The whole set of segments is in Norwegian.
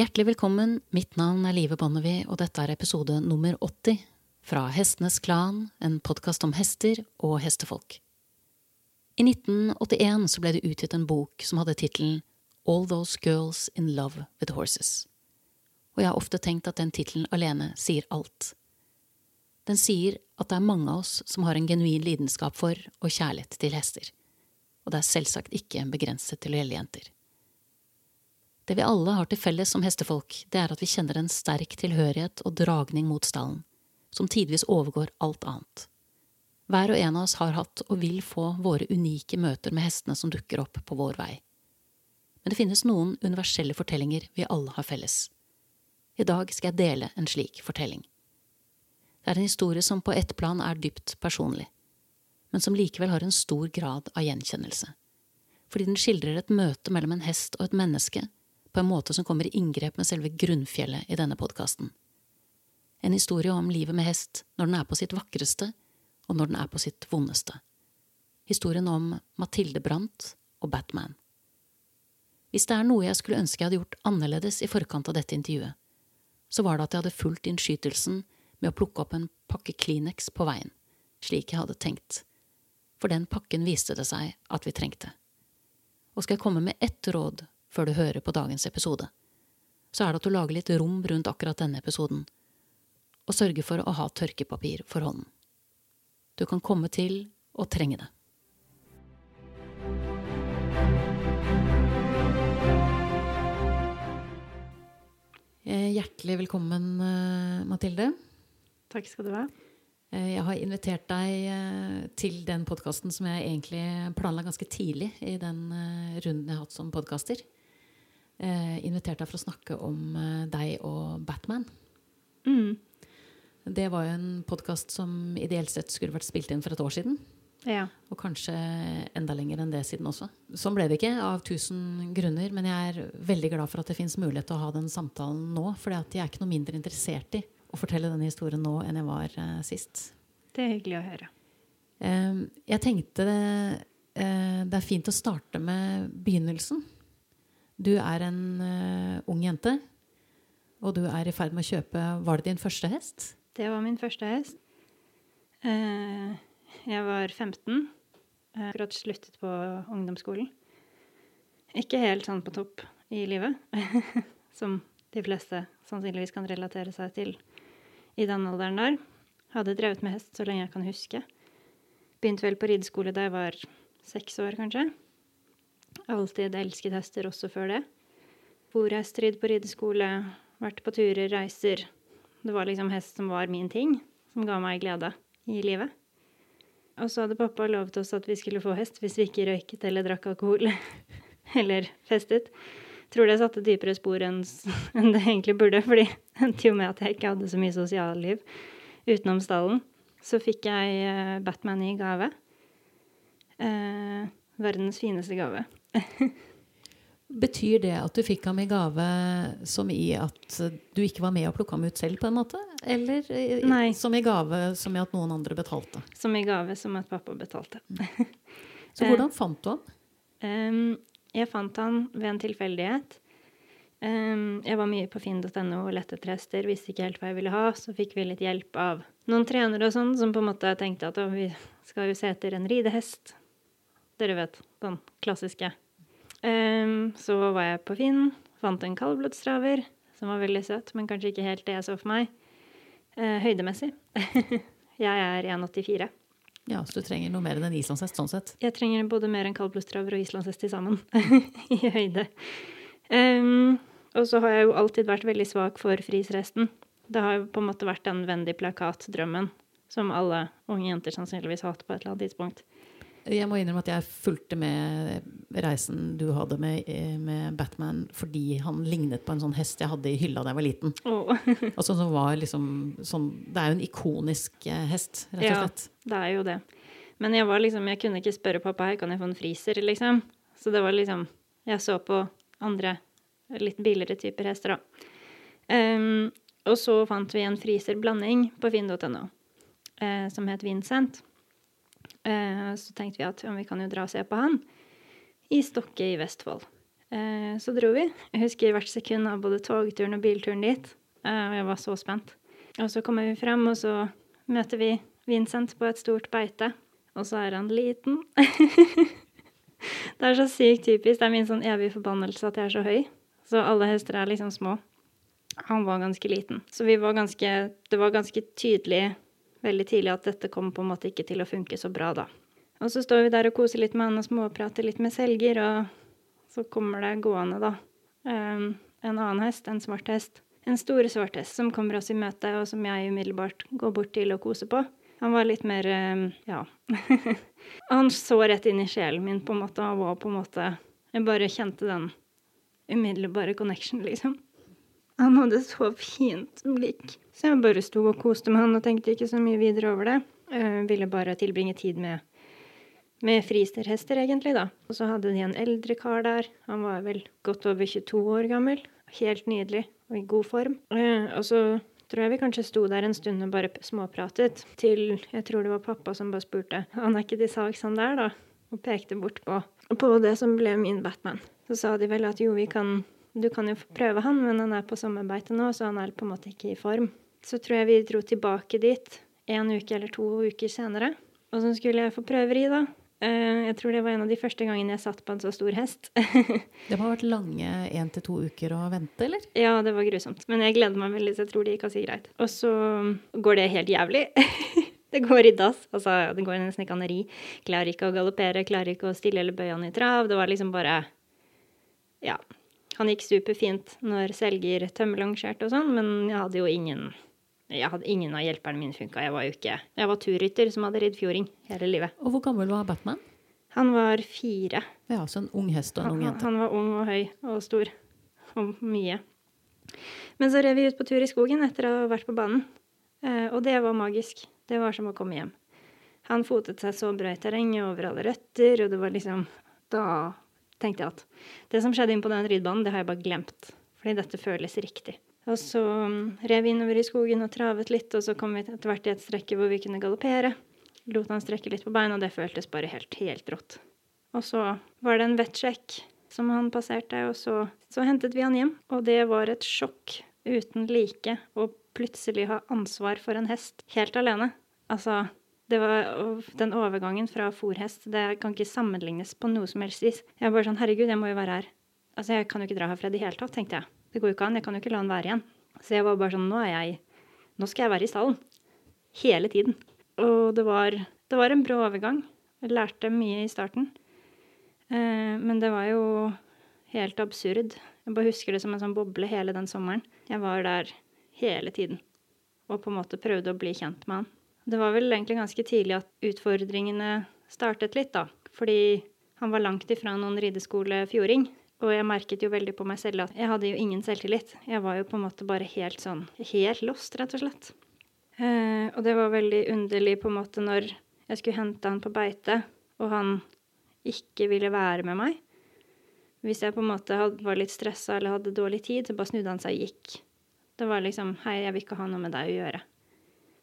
Hjertelig velkommen, mitt navn er Live Bonnevie, og dette er episode nummer 80 fra Hestenes Klan, en podkast om hester og hestefolk. I 1981 så ble det utgitt en bok som hadde tittelen All Those Girls in Love with Horses. Og jeg har ofte tenkt at den tittelen alene sier alt. Den sier at det er mange av oss som har en genuin lidenskap for og kjærlighet til hester. Og det er selvsagt ikke begrenset til å gjelde jenter. Det vi alle har til felles som hestefolk, det er at vi kjenner en sterk tilhørighet og dragning mot stallen, som tidvis overgår alt annet. Hver og en av oss har hatt og vil få våre unike møter med hestene som dukker opp på vår vei. Men det finnes noen universelle fortellinger vi alle har felles. I dag skal jeg dele en slik fortelling. Det er en historie som på ett plan er dypt personlig, men som likevel har en stor grad av gjenkjennelse, fordi den skildrer et møte mellom en hest og et menneske på en måte som kommer i inngrep med selve grunnfjellet i denne podkasten. En historie om livet med hest når den er på sitt vakreste, og når den er på sitt vondeste. Historien om Mathilde Brandt og Batman. Hvis det er noe jeg skulle ønske jeg hadde gjort annerledes i forkant av dette intervjuet, så var det at jeg hadde fulgt innskytelsen med å plukke opp en pakke Kleenex på veien, slik jeg hadde tenkt, for den pakken viste det seg at vi trengte. Og skal jeg komme med ett råd før du hører på dagens episode, så er det at du lager litt rom rundt akkurat denne episoden, og sørger for å ha tørkepapir for hånden. Du kan komme til å trenge det. Eh, hjertelig velkommen, eh, Mathilde. Takk skal du ha. Eh, jeg har invitert deg til den podkasten som jeg egentlig planla ganske tidlig i den runden jeg har hatt som podkaster invitert deg for å snakke om eh, deg og Batman. Mm. Det var jo en podkast som ideelt sett skulle vært spilt inn for et år siden. Ja. Og kanskje enda lenger enn det siden også. Sånn ble det ikke, av tusen grunner. Men jeg er veldig glad for at det fins mulighet til å ha den samtalen nå. For jeg er ikke noe mindre interessert i å fortelle denne historien nå enn jeg var uh, sist. Det er hyggelig å høre. Uh, jeg tenkte det, uh, det er fint å starte med begynnelsen. Du er en uh, ung jente, og du er i ferd med å kjøpe Var det din første hest? Det var min første hest. Uh, jeg var 15. Akkurat sluttet på ungdomsskolen. Ikke helt sånn på topp i livet, som de fleste sannsynligvis kan relatere seg til i den alderen der. Hadde drevet med hest så lenge jeg kan huske. Begynte vel på rideskole da jeg var seks år, kanskje. Alltid elsket hester også før det. Borhest, ridd på rideskole, vært på turer, reiser. Det var liksom hest som var min ting, som ga meg glede i livet. Og så hadde pappa lovet oss at vi skulle få hest hvis vi ikke røyket eller drakk alkohol. eller festet. Tror det satte dypere spor enn, det egentlig burde, fordi det endte jo med at jeg ikke hadde så mye sosialliv utenom stallen. Så fikk jeg eh, Batman i gave. Eh, verdens fineste gave. Betyr det at du fikk ham i gave som i at du ikke var med og plukka ham ut selv, på en måte? Eller Nei. som i gave som i at noen andre betalte? Som i gave som at pappa betalte. Så hvordan fant du ham? Um, jeg fant han ved en tilfeldighet. Um, jeg var mye på finn.no og lette etter hester, visste ikke helt hva jeg ville ha. Så fikk vi litt hjelp av noen trenere og sånn, som på en måte tenkte at vi skal jo se etter en ridehest. Dere vet, den klassiske. Um, så var jeg på Finn, fant en kaldblodstraver som var veldig søt, men kanskje ikke helt det jeg så for meg. Uh, høydemessig. jeg er 1,84. Ja, Så du trenger noe mer enn en islandshest sånn sett? Jeg trenger både mer enn kaldblodstraver og islandshest til sammen. I høyde. Um, og så har jeg jo alltid vært veldig svak for frisresten. Det har jo på en måte vært den vendig plakat-drømmen som alle unge jenter sannsynligvis har hatt på et eller annet tidspunkt. Jeg må innrømme at jeg fulgte med reisen du hadde med, med, Batman fordi han lignet på en sånn hest jeg hadde i hylla da jeg var liten. Oh. altså, som var liksom, sånn, det er jo en ikonisk eh, hest, rett og slett. Ja, det er jo det. Men jeg var liksom, jeg kunne ikke spørre pappa her, kan jeg få en friser, liksom. Så det var liksom Jeg så på andre litt billigere typer hester, da. Um, og så fant vi en friserblanding på finn.no uh, eh, som het Vincent. Eh, så tenkte vi at vi kan jo dra og se på han i Stokke i Vestfold. Eh, så dro vi. Jeg husker hvert sekund av både togturen og bilturen dit. Eh, og jeg var så spent. Og så kommer vi frem, og så møter vi Vincent på et stort beite. Og så er han liten. det er så sykt typisk. Det er min sånn evige forbannelse at jeg er så høy. Så alle hester er liksom små. Han var ganske liten. Så vi var ganske Det var ganske tydelig veldig tidlig at dette kom på en måte ikke til å funke så bra, da. Og så står vi der og koser litt med han og småprater litt med selger, og så kommer det gående, da, um, en annen hest, en svart hest. En stor svart hest som kommer oss i møte, og som jeg umiddelbart går bort til og koser på. Han var litt mer um, ja. han så rett inn i sjelen min, på en måte. Han var på en måte Jeg bare kjente den umiddelbare connection, liksom. Han hadde så fint blikk. Så jeg bare sto og koste med han og tenkte ikke så mye videre over det. Jeg ville bare tilbringe tid med med fristerhester, egentlig, da. Og så hadde de en eldre kar der. Han var vel godt over 22 år gammel. Helt nydelig og i god form. Eh, og så tror jeg vi kanskje sto der en stund og bare småpratet, til jeg tror det var pappa som bare spurte han er ikke til salgs, han der, da? Og pekte bort på, på det som ble min Batman. Så sa de vel at jo, vi kan Du kan jo prøve han, men han er på sommerbeite nå, så han er på en måte ikke i form. Så tror jeg vi dro tilbake dit en uke eller to uker senere. Og så skulle jeg få prøveri, da. Eh, jeg tror det var en av de første gangene jeg satt på en så stor hest. det må ha vært lange én til to uker å vente, eller? Ja, det var grusomt. Men jeg gleder meg veldig, så jeg tror det gikk ganske greit. Og så går det helt jævlig. det går i dass. Altså, det går nesten ikke an å ri. Klarer ikke å galoppere, klarer ikke å stille eller bøye han i trav. Det var liksom bare Ja. Han gikk superfint når selger tømmerlongerte og sånn, men jeg hadde jo ingen jeg hadde ingen av hjelperne mine funka. Jeg var jo ikke Jeg var turrytter som hadde ridd fjording hele livet. Og hvor gammel var Batman? Han var fire. Ja, Så en ung hest og en ung jente. Han, han var ung og høy og stor. Og mye. Men så rev vi ut på tur i skogen etter å ha vært på banen. Eh, og det var magisk. Det var som å komme hjem. Han fotet seg så bra i terrenget over alle røtter, og det var liksom Da tenkte jeg at det som skjedde inn på den ridebanen, det har jeg bare glemt. Fordi dette føles riktig. Og så um, rev vi innover i skogen og travet litt, og så kom vi etter hvert i et strekke hvor vi kunne galoppere. Lot han strekke litt på beina, og det føltes bare helt, helt rått. Og så var det en vettsjekk som han passerte, og så, så hentet vi han hjem. Og det var et sjokk uten like å plutselig ha ansvar for en hest helt alene. Altså, var den overgangen fra fòrhest Det kan ikke sammenlignes på noe som helst vis. Jeg var bare sånn Herregud, jeg må jo være her. Altså, jeg kan jo ikke dra herfra i det hele tatt, tenkte jeg. Det går jo ikke an. Jeg kan jo ikke la han være igjen. Så jeg var bare sånn Nå er jeg Nå skal jeg være i stallen. Hele tiden. Og det var, det var en brå overgang. Jeg lærte mye i starten. Eh, men det var jo helt absurd. Jeg bare husker det som en sånn boble hele den sommeren. Jeg var der hele tiden og på en måte prøvde å bli kjent med han. Det var vel egentlig ganske tidlig at utfordringene startet litt, da. Fordi han var langt ifra noen rideskolefjording. Og jeg merket jo veldig på meg selv at jeg hadde jo ingen selvtillit. Jeg var jo på en måte bare helt sånn helt lost, rett og slett. Eh, og det var veldig underlig på en måte når jeg skulle hente han på beite, og han ikke ville være med meg. Hvis jeg på en måte hadde, var litt stressa eller hadde dårlig tid, så bare snudde han seg og gikk. Det var liksom 'Hei, jeg vil ikke ha noe med deg å gjøre'.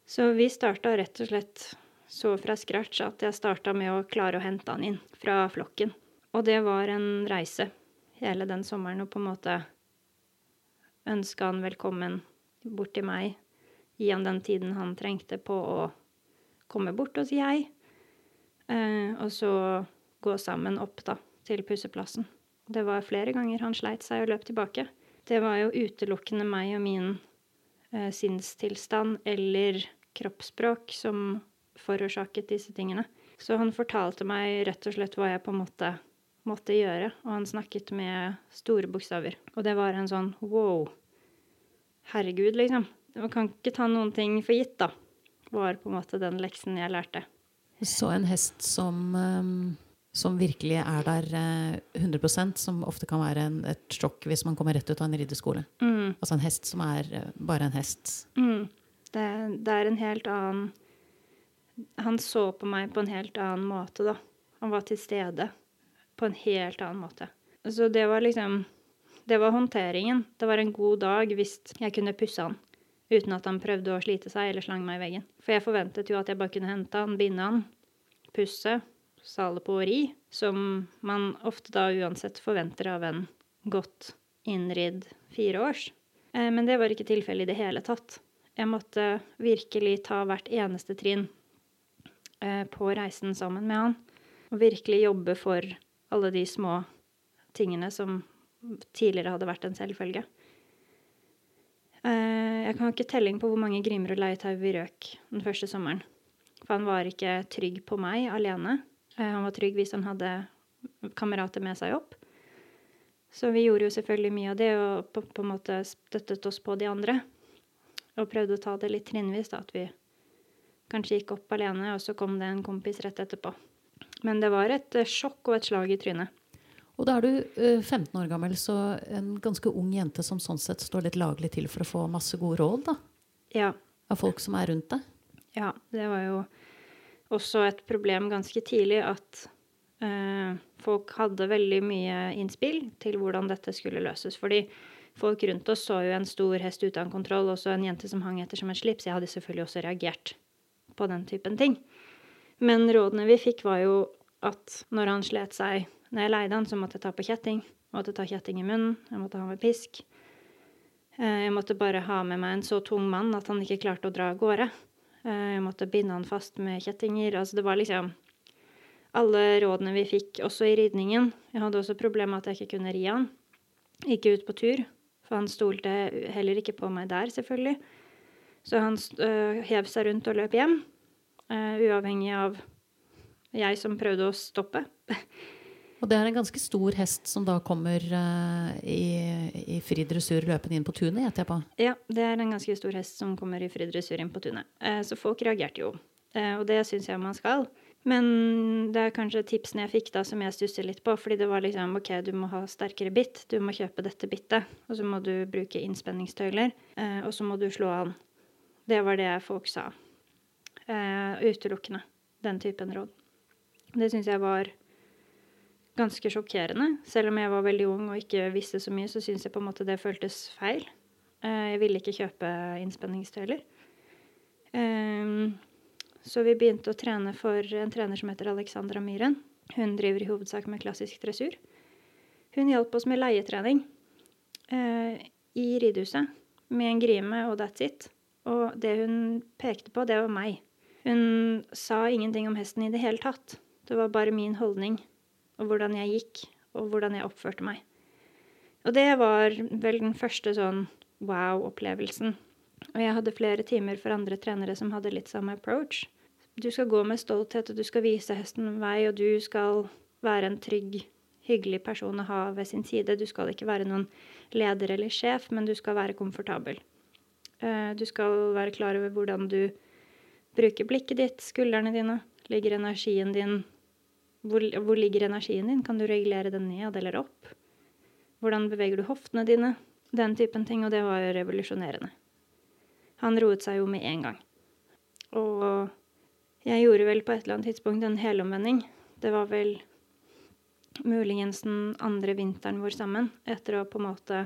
Så vi starta rett og slett så fra scratch at jeg starta med å klare å hente han inn fra flokken. Og det var en reise hele den sommeren og på en måte ønska han velkommen bort til meg. Gi han den tiden han trengte på å komme bort og si hei. Eh, og så gå sammen opp da, til pusseplassen. Det var flere ganger han sleit seg og løp tilbake. Det var jo utelukkende meg og min eh, sinnstilstand eller kroppsspråk som forårsaket disse tingene. Så han fortalte meg rett og slett hva jeg på en måte måtte gjøre, og han snakket med store bokstaver. Og det var en sånn wow. Herregud, liksom. Man kan ikke ta noen ting for gitt, da. Var på en måte den leksen jeg lærte. Så en hest som, um, som virkelig er der uh, 100% som ofte kan være en, et sjokk hvis man kommer rett ut av en rideskole. Mm. Altså en hest som er uh, bare en hest. Mm. Det, det er en helt annen Han så på meg på en helt annen måte, da. Han var til stede på en helt annen måte. Så det var liksom Det var håndteringen. Det var en god dag hvis jeg kunne pusse han uten at han prøvde å slite seg eller slang meg i veggen. For jeg forventet jo at jeg bare kunne hente han, binde han, pusse, sale på og ri, som man ofte da uansett forventer av en godt innridd fireårs. Eh, men det var ikke tilfellet i det hele tatt. Jeg måtte virkelig ta hvert eneste trinn eh, på reisen sammen med han. Og virkelig jobbe for alle de små tingene som tidligere hadde vært en selvfølge. Eh, jeg kan ikke telling på hvor mange grimer og leietau vi røk den første sommeren. For han var ikke trygg på meg alene. Han var trygg hvis han hadde kamerater med seg opp. Så vi gjorde jo selvfølgelig mye av det, og på, på en måte støttet oss på de andre. Og prøvde å ta det litt trinnvis, da, at vi kanskje gikk opp alene, og så kom det en kompis rett etterpå. Men det var et eh, sjokk og et slag i trynet. Og da er du 15 år gammel, så en ganske ung jente som sånn sett står litt laglig til for å få masse gode råd, da? Ja. Av folk som er rundt deg? Ja, det var jo også et problem ganske tidlig at eh, folk hadde veldig mye innspill til hvordan dette skulle løses. Fordi folk rundt oss så jo en stor hest uten kontroll, og så en jente som hang etter som en slips. Jeg hadde selvfølgelig også reagert på den typen ting. Men rådene vi fikk, var jo at når han slet seg Når jeg leide han, så måtte jeg ta på kjetting. Jeg måtte ta kjetting i munnen. Jeg måtte ha med pisk. Eh, jeg måtte bare ha med meg en så tung mann at han ikke klarte å dra av gårde. Eh, jeg måtte binde han fast med kjettinger. Altså, det var liksom alle rådene vi fikk, også i ridningen. Jeg hadde også problemer med at jeg ikke kunne ri han. Ikke ut på tur, for han stolte heller ikke på meg der, selvfølgelig. Så han øh, hev seg rundt og løp hjem, øh, uavhengig av jeg som prøvde å stoppe. Og det er en ganske stor hest som da kommer uh, i, i fri dressur løpende inn på tunet, gjetter jeg på? Ja, det er en ganske stor hest som kommer i fri dressur inn på tunet. Uh, så folk reagerte jo. Uh, og det syns jeg man skal. Men det er kanskje tipsene jeg fikk da som jeg stusser litt på. Fordi det var liksom OK, du må ha sterkere bitt. Du må kjøpe dette bittet. Og så må du bruke innspenningstøyler. Eh, og så må du slå an. Det var det folk sa. Eh, utelukkende. Den typen råd. Det syns jeg var ganske sjokkerende. Selv om jeg var veldig ung og ikke visste så mye, så syns jeg på en måte det føltes feil. Eh, jeg ville ikke kjøpe innspenningstøyler. Så vi begynte å trene for en trener som heter Alexandra Myhren. Hun driver i hovedsak med klassisk dressur. Hun hjalp oss med leietrening eh, i ridehuset med en grime og that's it. Og det hun pekte på, det var meg. Hun sa ingenting om hesten i det hele tatt. Det var bare min holdning og hvordan jeg gikk, og hvordan jeg oppførte meg. Og det var vel den første sånn wow-opplevelsen. Og jeg hadde flere timer for andre trenere som hadde litt samme approach. Du skal gå med stolthet, og du skal vise hesten vei, og du skal være en trygg, hyggelig person å ha ved sin side. Du skal ikke være noen leder eller sjef, men du skal være komfortabel. Eh, du skal være klar over hvordan du bruker blikket ditt, skuldrene dine. Ligger energien din hvor, hvor ligger energien din? Kan du regulere den ned eller opp? Hvordan beveger du hoftene dine? Den typen ting, og det var jo revolusjonerende. Han roet seg jo med en gang. Og jeg gjorde vel på et eller annet tidspunkt en helomvending. Det var vel muligens den andre vinteren vår sammen, etter å på en måte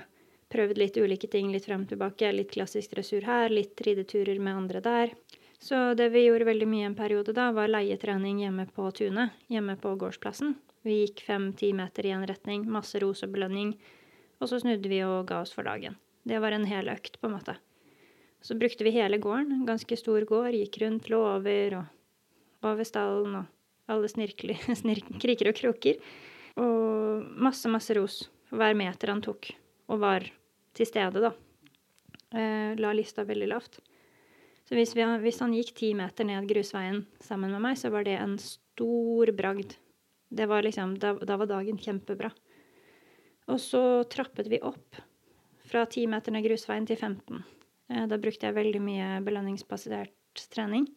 prøvd litt ulike ting litt frem og tilbake. Litt klassisk dressur her, litt rideturer med andre der. Så det vi gjorde veldig mye en periode da, var leietrening hjemme på tunet, hjemme på gårdsplassen. Vi gikk fem-ti meter i en retning, masse ros og belønning, og så snudde vi og ga oss for dagen. Det var en hel økt, på en måte. Så brukte vi hele gården, ganske stor gård, gikk rundt, lå over og over stallen og alle snirkler, snirk, kriker og kroker. Og masse, masse ros for hver meter han tok, og var til stede, da. Eh, la lista veldig lavt. Så hvis, vi, hvis, han gikk ti meter ned grusveien sammen med meg, så var det en stor bragd. Det var liksom, da, da var dagen kjempebra. Og så trappet vi opp fra ti meter ned grusveien til 15. Eh, da brukte jeg veldig mye belønningsbasert trening.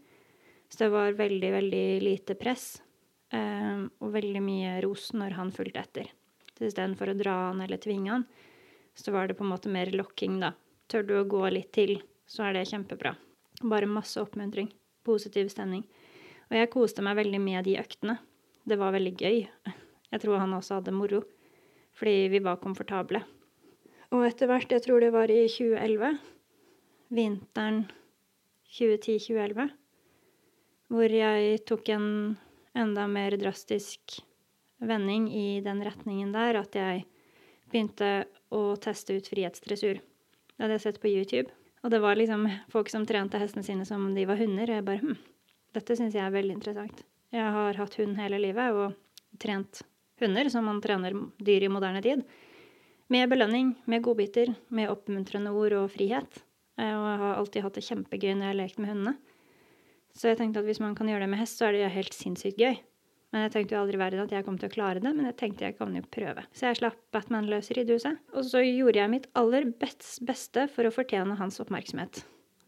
Så det var veldig, veldig lite press. Um, og veldig mye ros når han fulgte etter. Så istedenfor å dra han eller tvinge han, så var det på en måte mer lokking, da. Tør du å gå litt til, så er det kjempebra. Bare masse oppmuntring. Positiv stemning. Og jeg koste meg veldig med de øktene. Det var veldig gøy. Jeg tror han også hadde moro, fordi vi var komfortable. Og etter hvert, jeg tror det var i 2011, vinteren 2010-2011, hvor jeg tok en enda mer drastisk vending i den retningen der, at jeg begynte å teste ut frihetsdressur. Det hadde jeg sett på YouTube. Og det var liksom folk som trente hestene sine som om de var hunder. Og jeg bare hm, dette syns jeg er veldig interessant. Jeg har hatt hund hele livet og trent hunder som man trener dyr i moderne tid. Med belønning, med godbiter, med oppmuntrende ord og frihet. Eh, og jeg har alltid hatt det kjempegøy når jeg har lekt med hundene. Så jeg tenkte at hvis man kan gjøre det med hest, så er det helt sinnssykt gøy. Men jeg tenkte jo aldri verden at jeg kom til å klare det, men jeg tenkte jeg kan jo prøve. Så jeg slapp Batman løs i ridhuset, og så gjorde jeg mitt aller beste for å fortjene hans oppmerksomhet.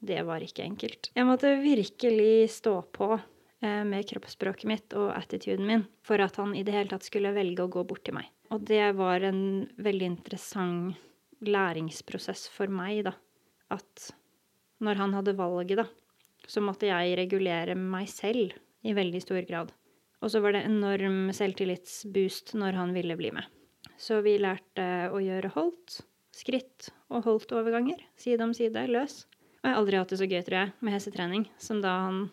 Det var ikke enkelt. Jeg måtte virkelig stå på eh, med kroppsspråket mitt og attituden min for at han i det hele tatt skulle velge å gå bort til meg. Og det var en veldig interessant læringsprosess for meg, da. At når han hadde valget, da, så måtte jeg regulere meg selv i veldig stor grad. Og så var det enorm selvtillitsboost når han ville bli med. Så vi lærte å gjøre holdt, skritt og holdt-overganger, side om side, løs. Og jeg har aldri hatt det så gøy, tror jeg, med hestetrening som da han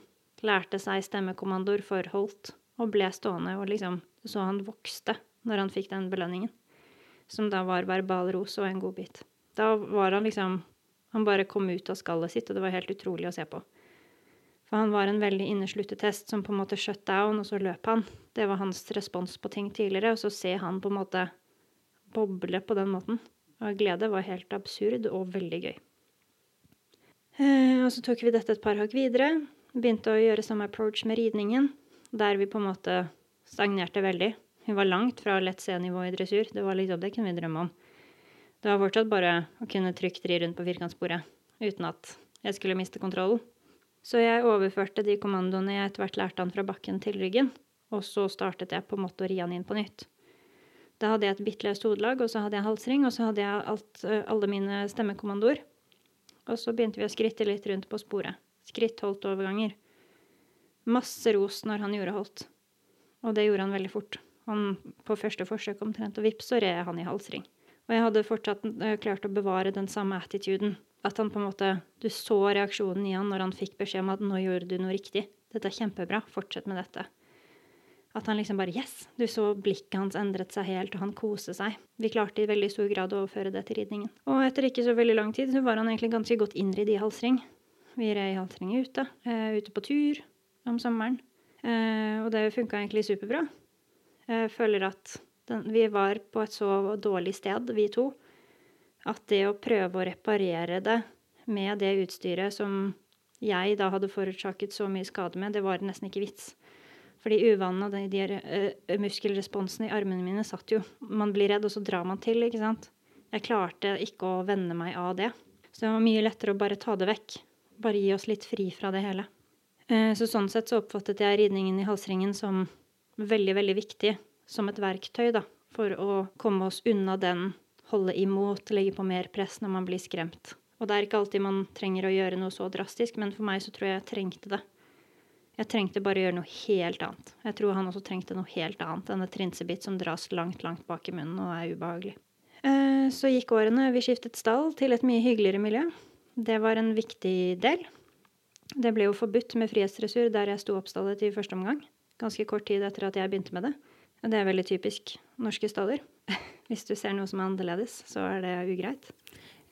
lærte seg stemmekommandoer for holdt og ble stående og liksom Så han vokste når han fikk den belønningen, som da var verbal ros og en godbit. Da var han liksom Han bare kom ut av skallet sitt, og det var helt utrolig å se på. For han var en veldig innesluttet hest som på en måte shut down, og så løp han. Det var hans respons på ting tidligere, og så se han på en måte boble på den måten. Og glede var helt absurd og veldig gøy. Eh, og så tok vi dette et par hakk videre. Begynte å gjøre samme approach med ridningen, der vi på en måte stagnerte veldig. Vi var langt fra lett C-nivå i dressur. Det var liksom, det kunne vi drømme om. Det var fortsatt bare å kunne trygt ri rundt på firkantsporet uten at jeg skulle miste kontrollen. Så jeg overførte de kommandoene jeg etter hvert lærte han fra bakken, til ryggen. Og så startet jeg på en måte å ri han inn på nytt. Da hadde jeg et bitte løst hodelag, og så hadde jeg halsring, og så hadde jeg alt, alle mine stemmekommandoer. Og så begynte vi å skritte litt rundt på sporet. Skritt, holdt, overganger. Masse ros når han gjorde holdt. Og det gjorde han veldig fort. Han, på første forsøk omtrent å vips, så red han i halsring. Og jeg hadde fortsatt klart å bevare den samme attituden at han på en måte Du så reaksjonen i han når han fikk beskjed om at 'nå gjorde du noe riktig'. 'Dette er kjempebra. Fortsett med dette'. At han liksom bare 'yes'. Du så blikket hans endret seg helt, og han koste seg. Vi klarte i veldig stor grad å overføre det til ridningen. Og etter ikke så veldig lang tid så var han egentlig ganske godt innridd i halsring. Vi red i halsring ute. Uh, ute på tur om sommeren. Uh, og det funka egentlig superbra. Jeg føler at den, vi var på et så dårlig sted, vi to, at det å prøve å reparere det med det utstyret som jeg da hadde forårsaket så mye skade med, det var nesten ikke vits. Fordi uvanene og de, de uh, muskelresponsene i armene mine satt jo Man blir redd, og så drar man til, ikke sant. Jeg klarte ikke å vende meg av det. Så det var mye lettere å bare ta det vekk. Bare gi oss litt fri fra det hele. Uh, så sånn sett så oppfattet jeg ridningen i halsringen som veldig, veldig viktig som et verktøy, da, for å komme oss unna den holde imot, legge på mer press når man blir skremt. Og det er ikke alltid man trenger å gjøre noe så drastisk, men for meg så tror jeg jeg trengte det. Jeg trengte bare å gjøre noe helt annet. Jeg tror han også trengte noe helt annet enn et trinsebit som dras langt, langt bak i munnen og er ubehagelig. Eh, så gikk årene, vi skiftet stall til et mye hyggeligere miljø. Det var en viktig del. Det ble jo forbudt med frihetsdressur der jeg sto opp stallet i første omgang. Ganske kort tid etter at jeg begynte med det. Det er veldig typisk norske staller. Hvis du ser noe som er annerledes, så er det ugreit.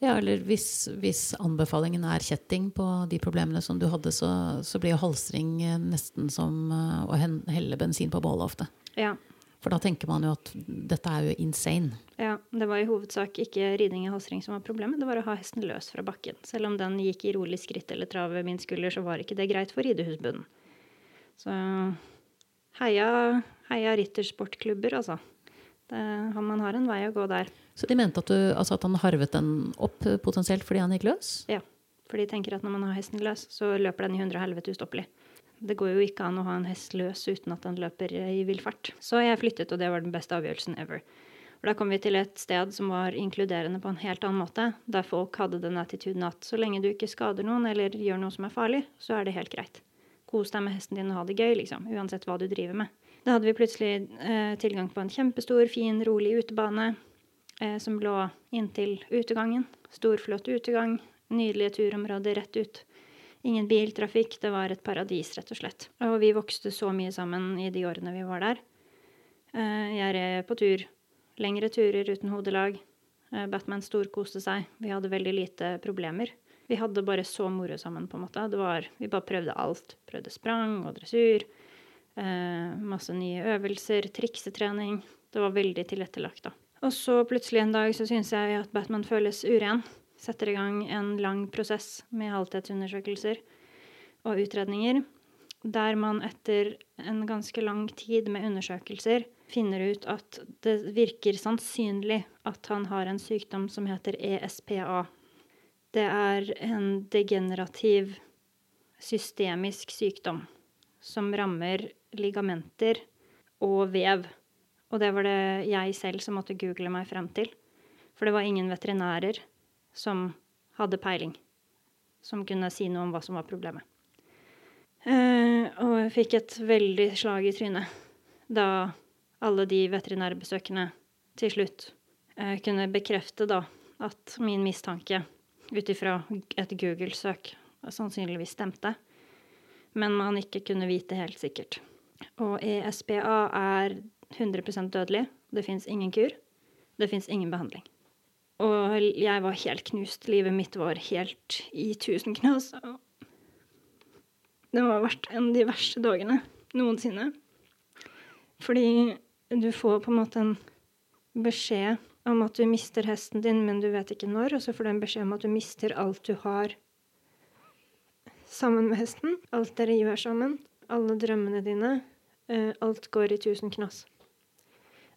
Ja, eller hvis, hvis anbefalingen er kjetting på de problemene som du hadde, så, så blir jo halsring nesten som eh, å helle bensin på bålet ofte. Ja. For da tenker man jo at dette er jo insane. Ja, det var i hovedsak ikke ridning i halsring som var problemet, det var å ha hesten løs fra bakken. Selv om den gikk i rolig skritt eller trav ved min skulder, så var ikke det greit for ridehusbunnen. Så heia, heia rittersportklubber, altså. Det, man har en vei å gå der. Så de mente at, du, altså at han harvet den opp potensielt fordi han gikk løs? Ja. For de tenker at når man har hesten løs, så løper den i hundre helvete ustoppelig. Det går jo ikke an å ha en hest løs uten at den løper i vill fart. Så jeg flyttet, og det var den beste avgjørelsen ever. For da kom vi til et sted som var inkluderende på en helt annen måte, der folk hadde den attituden at så lenge du ikke skader noen eller gjør noe som er farlig, så er det helt greit. Kos deg med hesten din og ha det gøy, liksom, uansett hva du driver med. Da hadde vi plutselig eh, tilgang på en kjempestor, fin, rolig utebane eh, som lå inntil utegangen. Stor, flott utegang. Nydelige turområder rett ut. Ingen biltrafikk. Det var et paradis, rett og slett. Og vi vokste så mye sammen i de årene vi var der. Eh, jeg er på tur. Lengre turer uten hodelag. Eh, Batman storkoste seg. Vi hadde veldig lite problemer. Vi hadde bare så moro sammen, på en måte. Var, vi bare prøvde alt. Prøvde sprang og dressur. Eh, masse nye øvelser, triksetrening. Det var veldig tilrettelagt, da. Og så plutselig en dag så syns jeg at Batman føles uren. Setter i gang en lang prosess med halvtidsundersøkelser og utredninger, der man etter en ganske lang tid med undersøkelser finner ut at det virker sannsynlig at han har en sykdom som heter ESPA. Det er en degenerativ systemisk sykdom som rammer ligamenter og vev. Og det var det jeg selv som måtte google meg frem til. For det var ingen veterinærer som hadde peiling, som kunne si noe om hva som var problemet. Eh, og jeg fikk et veldig slag i trynet da alle de veterinærbesøkene til slutt eh, kunne bekrefte da at min mistanke ut ifra et Google-søk sannsynligvis stemte, men man ikke kunne vite helt sikkert. Og ESPA er 100% dødelig. Det fins ingen kur. Det fins ingen behandling. Og jeg var helt knust. Livet mitt var helt i tusen knas. Det har vært en av de verste dagene noensinne. Fordi du får på en måte en beskjed om at du mister hesten din, men du vet ikke når. Og så får du en beskjed om at du mister alt du har sammen med hesten. Alt dere gjør sammen. Alle drømmene dine. Eh, alt går i tusen knass.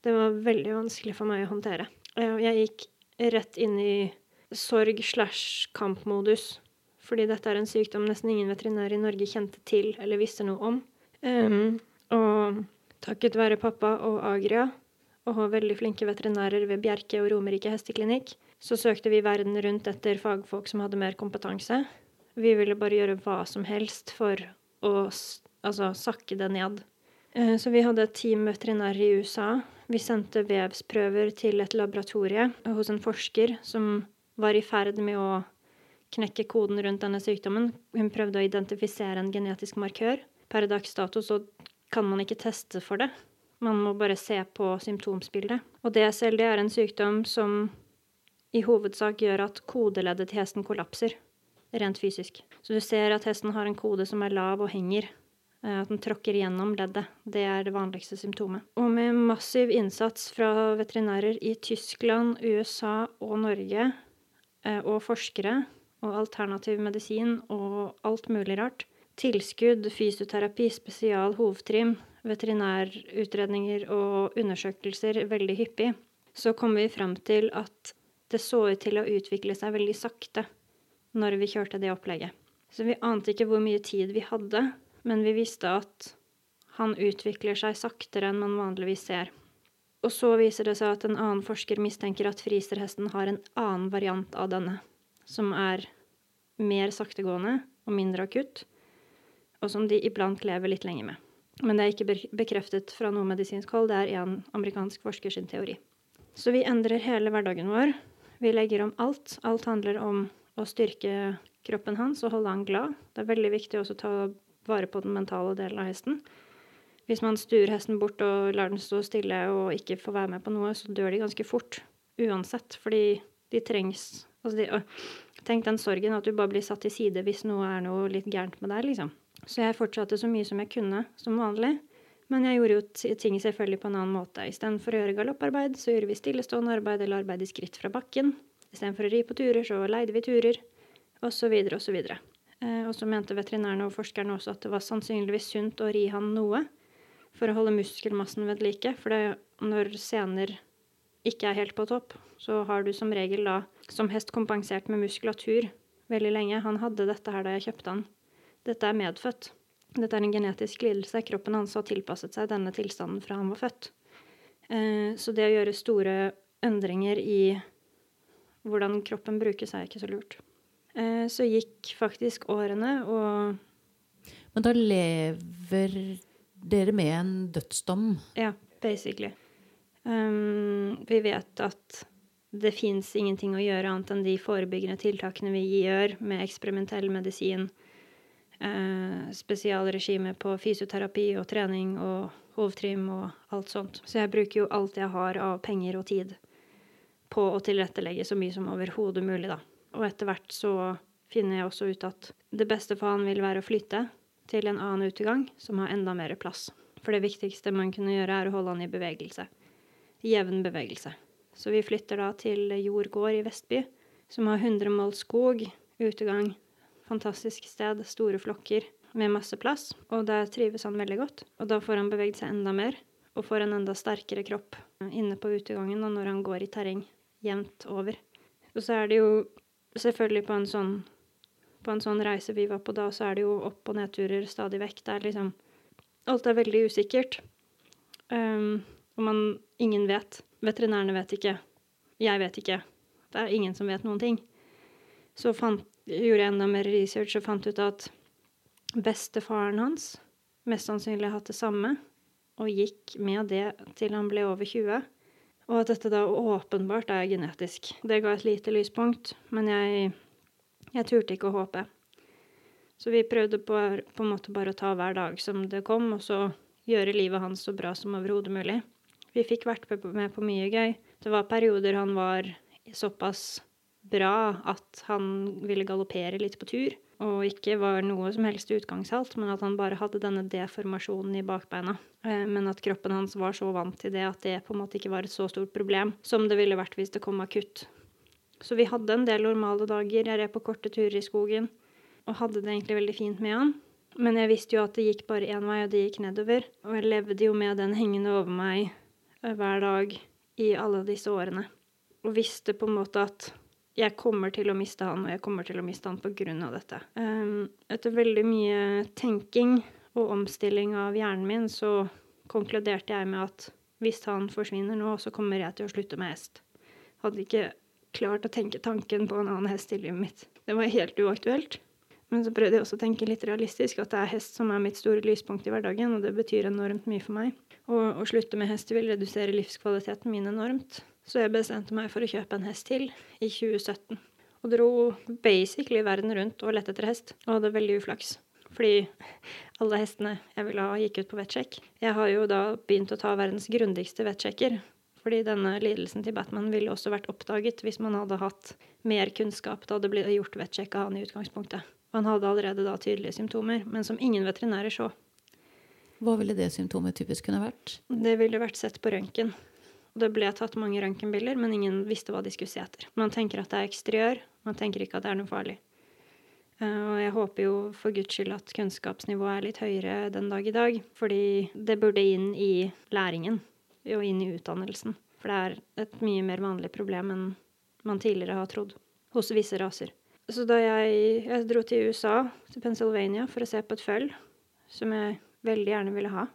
Det var veldig vanskelig for meg å håndtere. Eh, jeg gikk rett inn i sorg slash kampmodus. Fordi dette er en sykdom nesten ingen veterinær i Norge kjente til eller visste noe om. Um, og takket være pappa og Agria og veldig flinke veterinærer ved Bjerke og Romerike hesteklinikk, så søkte vi verden rundt etter fagfolk som hadde mer kompetanse. Vi ville bare gjøre hva som helst for å altså, sakke det ned. Eh, så vi hadde et team veterinærer i USA. Vi sendte vevsprøver til et laboratorie hos en forsker som var i ferd med å knekke koden rundt denne sykdommen. Hun prøvde å identifisere en genetisk markør. Per dags dato så kan man ikke teste for det. Man må bare se på symptomsbildet. Og DSLD er en sykdom som i hovedsak gjør at kodeleddet til hesten kollapser, rent fysisk. Så du ser at hesten har en kode som er lav og henger. Eh, at den tråkker gjennom leddet. Det er det vanligste symptomet. Og med massiv innsats fra veterinærer i Tyskland, USA og Norge, eh, og forskere, og alternativ medisin og alt mulig rart, tilskudd, fysioterapi, spesial, hovedtrim, veterinærutredninger og undersøkelser veldig hyppig, så kom vi frem til at det så ut til å utvikle seg veldig sakte når vi kjørte det opplegget. Så vi ante ikke hvor mye tid vi hadde, men vi visste at han utvikler seg saktere enn man vanligvis ser. Og så viser det seg at en annen forsker mistenker at friserhesten har en annen variant av denne, som er mer saktegående og mindre akutt, og som de iblant lever litt lenger med. Men det er ikke bekreftet fra noe medisinsk hold, det er én amerikansk forsker sin teori. Så vi endrer hele hverdagen vår. Vi legger om alt. Alt handler om å styrke kroppen hans og holde han glad. Det er veldig viktig også å ta vare på den mentale delen av hesten. Hvis man stuer hesten bort og lar den stå stille og ikke få være med på noe, så dør de ganske fort. Uansett. Fordi de trengs altså de, Tenk den sorgen at du bare blir satt til side hvis noe er noe litt gærent med deg, liksom. Så jeg fortsatte så mye som jeg kunne, som vanlig. Men jeg gjorde jo ting selvfølgelig på en annen måte. Istedenfor å gjøre galopparbeid, så gjorde vi stillestående arbeid eller arbeid i skritt fra bakken. Istedenfor å ri på turer, så leide vi turer, osv., osv. Eh, og så mente veterinærene og forskerne også at det var sannsynligvis sunt å ri han noe for å holde muskelmassen ved like. For det, når sener ikke er helt på topp, så har du som regel da som hest kompensert med muskulatur veldig lenge. Han hadde dette her da jeg kjøpte han. Dette er medfødt. Dette er en genetisk lidelse. Kroppen hans har tilpasset seg denne tilstanden fra han var født. Eh, så det å gjøre store endringer i hvordan kroppen brukes, er ikke så lurt. Eh, så gikk faktisk årene, og Men da lever dere med en dødsdom? Ja, basically. Um, vi vet at det fins ingenting å gjøre annet enn de forebyggende tiltakene vi gjør med eksperimentell medisin, eh, spesialregime på fysioterapi og trening og hovtrim og alt sånt. Så jeg bruker jo alt jeg har av penger og tid på å tilrettelegge så mye som overhodet mulig, da. Og etter hvert så finner jeg også ut at det beste for han vil være å flytte til en annen utegang som har enda mer plass. For det viktigste man kunne gjøre, er å holde han i bevegelse. Jevn bevegelse. Så vi flytter da til Jord gård i Vestby, som har 100 mål skog, utegang, fantastisk sted, store flokker med masse plass. Og der trives han veldig godt. Og da får han beveget seg enda mer, og får en enda sterkere kropp inne på utegangen og når han går i terreng jevnt over. Og så er det jo selvfølgelig på en sånn på en sånn reise vi var på da, så er det jo opp- og nedturer stadig vekk. Det er liksom Alt er veldig usikkert. Um, og man Ingen vet. Veterinærene vet ikke. Jeg vet ikke. Det er ingen som vet noen ting. Så fant, gjorde jeg enda mer research og fant ut at bestefaren hans mest sannsynlig har hatt det samme, og gikk med det til han ble over 20. Og at dette da åpenbart er genetisk. Det ga et lite lyspunkt, men jeg, jeg turte ikke å håpe. Så vi prøvde på, på en måte bare å ta hver dag som det kom, og så gjøre livet hans så bra som overhodet mulig. Vi fikk vært med på mye gøy. Det var perioder han var såpass bra at han ville galoppere litt på tur, og ikke var noe som helst utgangshalt, men at han bare hadde denne deformasjonen i bakbeina. Eh, men at kroppen hans var så vant til det at det på en måte ikke var et så stort problem som det ville vært hvis det kom akutt. Så vi hadde en del normale dager. Jeg red på korte turer i skogen og hadde det egentlig veldig fint med han. Men jeg visste jo at det gikk bare én vei, og det gikk nedover. Og jeg levde jo med den hengende over meg eh, hver dag i alle disse årene. Og visste på en måte at jeg kommer til å miste han, og jeg kommer til å miste han av dette. Um, etter veldig mye tenking og omstilling av hjernen min, så konkluderte jeg med at hvis han forsvinner nå, så kommer jeg til å slutte med hest. Hadde ikke klart å tenke tanken på en annen hest i livet mitt. Det var helt uaktuelt. Men så prøvde jeg også å tenke litt realistisk, at det er hest som er mitt store lyspunkt i hverdagen, og det betyr enormt mye for meg. Og å slutte med hest vil redusere livskvaliteten min enormt. Så jeg bestemte meg for å kjøpe en hest til i 2017. Og dro basically verden rundt og lette etter hest, og hadde veldig uflaks. Fordi alle hestene jeg ville ha, gikk ut på vettsjekk. Jeg har jo da begynt å ta verdens grundigste vettsjekker. Fordi denne lidelsen til Batman ville også vært oppdaget hvis man hadde hatt mer kunnskap. da Det ble gjort vettsjekk av han i utgangspunktet. Og han hadde allerede da tydelige symptomer, men som ingen veterinærer så. Hva ville det symptomet typisk kunne vært? Det ville vært sett på røntgen. Det ble tatt mange røntgenbilder, men ingen visste hva de skulle se etter. Man tenker at det er eksteriør, man tenker ikke at det er noe farlig. Uh, og jeg håper jo for guds skyld at kunnskapsnivået er litt høyere den dag i dag, fordi det burde inn i læringen og inn i utdannelsen. For det er et mye mer vanlig problem enn man tidligere har trodd hos visse raser. Så da jeg, jeg dro til USA, til Pennsylvania, for å se på et føll som jeg veldig gjerne ville ha.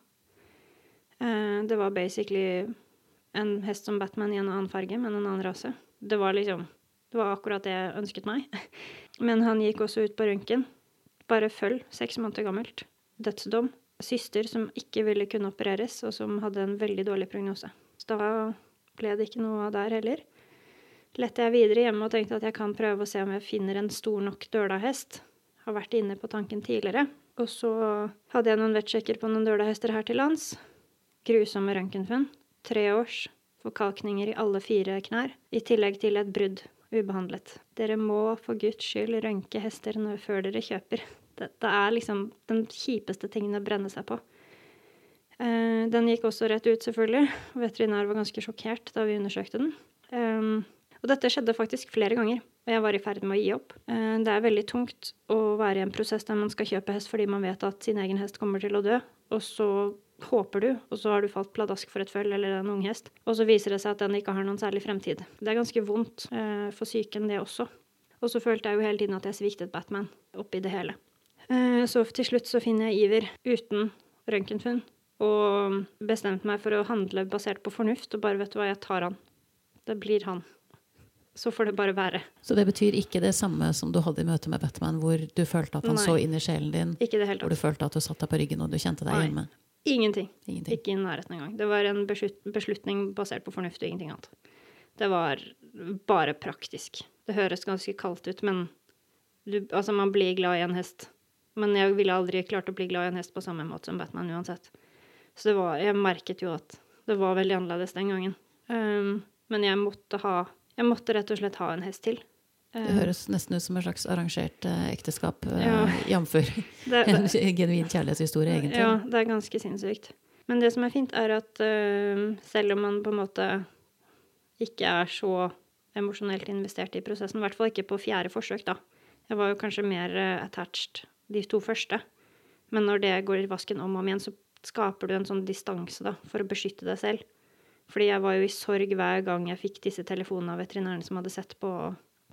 Uh, det var basically en hest som Batman i en annen farge, men en annen rase. Det var liksom Det var akkurat det jeg ønsket meg. Men han gikk også ut på røntgen. Bare følg, seks måneder gammelt. Dødsdom. Syster som ikke ville kunne opereres, og som hadde en veldig dårlig prognose. Så da ble det ikke noe av der heller. Lette jeg videre hjemme og tenkte at jeg kan prøve å se om jeg finner en stor nok døla-hest. Har vært inne på tanken tidligere. Og så hadde jeg noen vettsjekker på noen døla-hester her til lands. Grusomme røntgenfunn tre års forkalkninger i alle fire knær, i tillegg til et brudd ubehandlet. Dere må for guds skyld rønke hester før dere kjøper. Dette er liksom den kjipeste tingen å brenne seg på. Eh, den gikk også rett ut, selvfølgelig. Veterinær var ganske sjokkert da vi undersøkte den. Um, og dette skjedde faktisk flere ganger, og jeg var i ferd med å gi opp. Uh, det er veldig tungt å være i en prosess der man skal kjøpe hest fordi man vet at sin egen hest kommer til å dø, og så håper du, og så har du falt pladask for et føll eller en unghest, og så viser det seg at den ikke har noen særlig fremtid. Det er ganske vondt eh, for psyken, det også. Og så følte jeg jo hele tiden at jeg sviktet Batman oppi det hele. Eh, så til slutt så finner jeg Iver uten røntgenfunn, og bestemte meg for å handle basert på fornuft, og bare vet du hva, jeg tar han. Det blir han. Så får det bare være. Så det betyr ikke det samme som du hadde i møte med Batman, hvor du følte at han Nei. så inn i sjelen din? Ikke det helt Hvor du følte at du satt deg på ryggen og du kjente deg Nei. hjemme? Ingenting. ingenting. Ikke i nærheten engang. Det var en beslutning basert på fornuft og ingenting annet. Det var bare praktisk. Det høres ganske kaldt ut, men du, altså, man blir glad i en hest. Men jeg ville aldri klart å bli glad i en hest på samme måte som Batman uansett. Så det var, jeg merket jo at det var veldig annerledes den gangen. Um, men jeg måtte ha Jeg måtte rett og slett ha en hest til. Det Eh, høres nesten ut som et slags arrangert eh, ekteskap, eh, Ja. jf. en genuin kjærlighetshistorie, egentlig. ja, det er ganske sinnssykt. Men det som er fint, er at uh, selv om man på en måte ikke er så emosjonelt investert i prosessen, i hvert fall ikke på fjerde forsøk, da. Jeg var jo kanskje mer uh, attached de to første. Men når det går i vasken om og om igjen, så skaper du en sånn distanse, da, for å beskytte deg selv. Fordi jeg var jo i sorg hver gang jeg fikk disse telefonene av veterinæren som hadde sett på,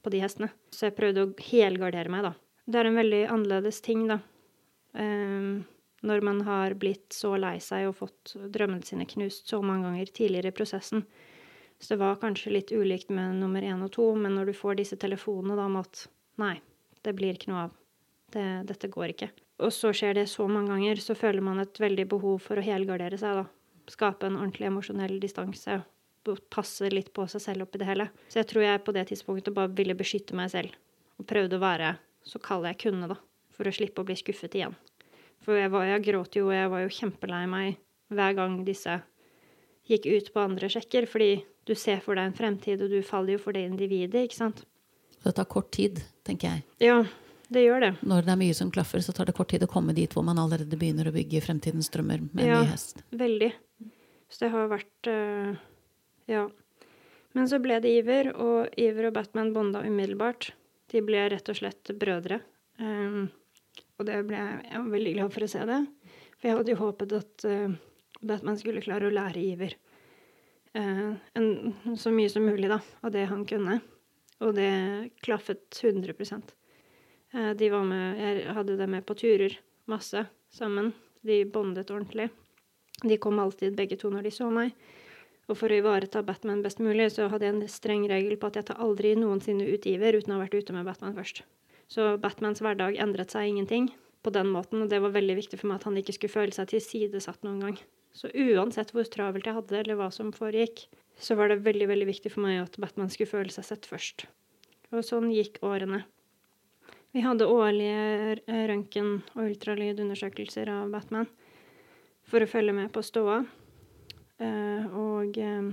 på de hestene. Så jeg prøvde å helgardere meg, da. Det er en veldig annerledes ting, da. Um, når man har blitt så lei seg og fått drømmene sine knust så mange ganger tidligere i prosessen. Så det var kanskje litt ulikt med nummer én og to, men når du får disse telefonene da om at nei, det blir ikke noe av, det, dette går ikke. Og så skjer det så mange ganger, så føler man et veldig behov for å helgardere seg, da. Skape en ordentlig emosjonell distanse. Passe litt på seg selv oppi det hele. Så jeg tror jeg på det tidspunktet bare ville beskytte meg selv. Og prøvde å være så kald jeg kunne, da. For å slippe å bli skuffet igjen. For jeg, var, jeg gråt jo, og jeg var jo kjempelei meg hver gang disse gikk ut på andre sjekker, fordi du ser for deg en fremtid, og du faller jo for det individet, ikke sant. Så det tar kort tid, tenker jeg. Ja, det gjør det. Når det er mye som klaffer, så tar det kort tid å komme dit hvor man allerede begynner å bygge fremtidens drømmer med en Ja. ny hest. Veldig. Så det har vært eh, Ja. Men så ble det Iver, og Iver og Batman bonda umiddelbart. De ble rett og slett brødre. Um, og det ble jeg var veldig glad for å se det. For jeg hadde jo håpet at uh, Batman skulle klare å lære Iver uh, en, så mye som mulig da, av det han kunne. Og det klaffet 100 uh, De var med, Jeg hadde dem med på turer masse sammen. De bondet ordentlig. De kom alltid begge to når de så meg. Og for å ivareta Batman best mulig, så hadde jeg en streng regel på at jeg tar aldri noensinne utgiver uten å ha vært ute med Batman først. Så Batmans hverdag endret seg ingenting på den måten, og det var veldig viktig for meg at han ikke skulle føle seg tilsidesatt noen gang. Så uansett hvor travelt jeg hadde, eller hva som foregikk, så var det veldig, veldig viktig for meg at Batman skulle føle seg sett først. Og sånn gikk årene. Vi hadde årlige røntgen- og ultralydundersøkelser av Batman for å følge med på ståa. Eh, og eh,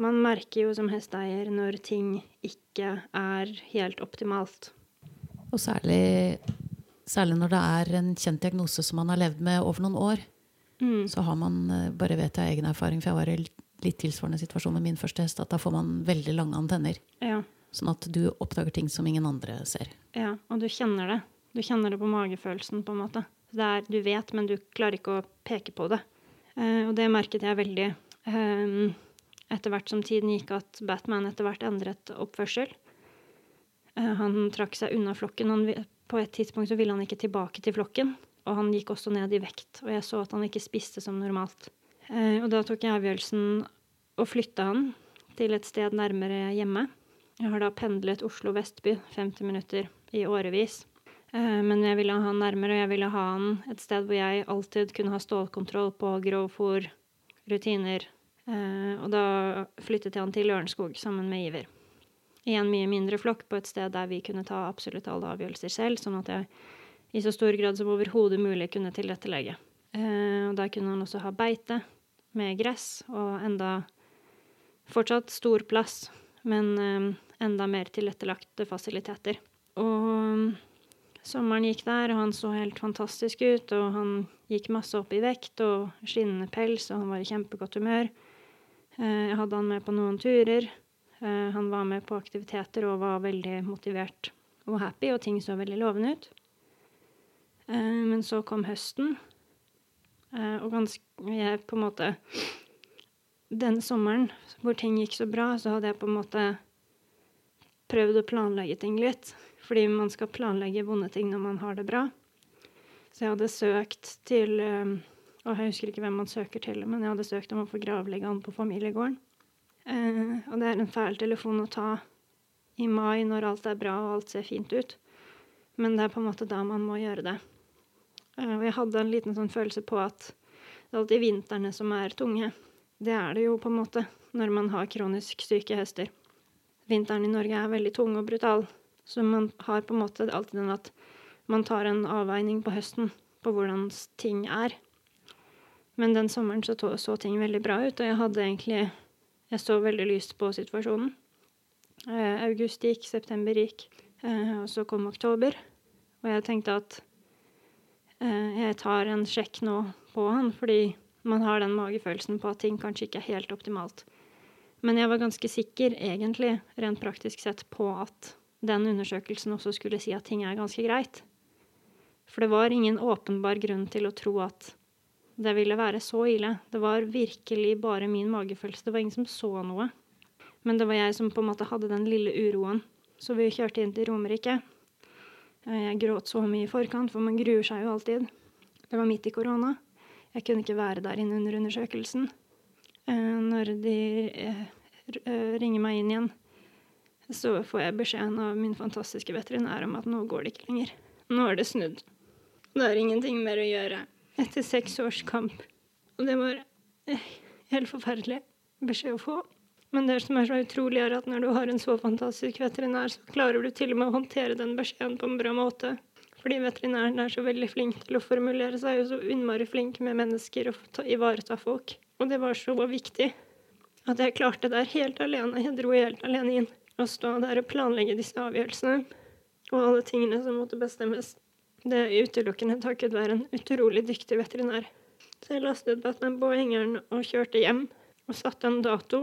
man merker jo som hesteeier når ting ikke er helt optimalt. Og særlig, særlig når det er en kjent diagnose som man har levd med over noen år, Mm. så har man, eh, bare vet jeg av egen erfaring, for jeg var i litt- tilsvarende situasjon med min første hest, at da får man veldig lange antenner. Ja, Sånn at du oppdager ting som ingen andre ser. ja, og du kjenner det. Du kjenner det på magefølelsen, på en måte. Det er, du vet, men du klarer ikke å peke på det. Eh, og det merket jeg veldig eh, etter hvert som tiden gikk, at Batman etter hvert endret oppførsel. Eh, han trakk seg unna flokken. Han, på et tidspunkt så ville han ikke tilbake til flokken. Og han gikk også ned i vekt, og jeg så at han ikke spiste som normalt. Og da tok jeg avgjørelsen å flytte han til et sted nærmere hjemme. Jeg har da pendlet Oslo-Vestby 50 minutter i årevis. Eh, men jeg ville ha han nærmere, og jeg ville ha han et sted hvor jeg alltid kunne ha stålkontroll på grovfòr, rutiner. Eh, og da flyttet jeg han til Lørenskog sammen med Iver. I en mye mindre flokk på et sted der vi kunne ta absolutt alle avgjørelser selv, sånn at jeg i så stor grad som overhodet mulig kunne tilrettelegge. Eh, og der kunne han også ha beite med gress og enda fortsatt stor plass, men enda mer tilrettelagte fasiliteter. Og sommeren gikk der, og han så helt fantastisk ut, og han gikk masse opp i vekt og skinnende pels, og han var i kjempegodt humør. Eh, Jeg hadde han med på noen turer. Eh, Han var med på aktiviteter og var veldig motivert og happy, og ting så veldig lovende ut. Eh, Men så kom høsten, og ganske jeg på en måte Den sommeren hvor ting gikk så bra, så hadde jeg på en måte prøvd å planlegge ting litt. Fordi man skal planlegge vonde ting når man har det bra. Så jeg hadde søkt til eh, Og jeg husker ikke hvem man søker til, men jeg hadde søkt om å få gravlegge han på familiegården. Eh, og det er en fæl telefon å ta i mai når alt er bra og alt ser fint ut. Men det er på en måte da man må gjøre det. Eh, og jeg hadde en liten sånn følelse på at det er alltid vintrene som er tunge. Det er det jo på en måte når man har kronisk syke hester. Vinteren i Norge er veldig tung og brutal, så man har på en måte alltid den at man tar en avveining på høsten på hvordan ting er. Men den sommeren så, så ting veldig bra ut, og jeg hadde egentlig Jeg så veldig lyst på situasjonen. Eh, august gikk, september gikk, eh, og så kom oktober. Og jeg tenkte at eh, jeg tar en sjekk nå på han, fordi man har den magefølelsen på at ting kanskje ikke er helt optimalt. Men jeg var ganske sikker, egentlig, rent praktisk sett, på at den undersøkelsen også skulle si at ting er ganske greit. For det var ingen åpenbar grunn til å tro at det ville være så ille. Det var virkelig bare min magefølelse. Det var ingen som så noe. Men det var jeg som på en måte hadde den lille uroen. Så vi kjørte inn til Romerike. Jeg gråt så mye i forkant, for man gruer seg jo alltid. Det var midt i korona. Jeg kunne ikke være der inne under undersøkelsen. Eh, når de eh, eh, ringer meg inn igjen, så får jeg beskjeden av min fantastiske veterinær om at nå går det ikke lenger. Nå er det snudd. Det er ingenting mer å gjøre etter seks års kamp. Og det var helt forferdelig beskjed å få. Men det som er så utrolig, er at når du har en så fantastisk veterinær, så klarer du til og med å håndtere den beskjeden på en bra måte. Fordi veterinæren er så veldig flink til å formulere seg, og så innmari flink med mennesker og ta, ivareta folk. Og det var så viktig at jeg klarte det der helt alene. Jeg dro helt alene inn og stå der og planlegge disse avgjørelsene og alle tingene som måtte bestemmes. Det er utelukkende takket være en utrolig dyktig veterinær. Så jeg lastet Batman på hengeren og kjørte hjem og satte en dato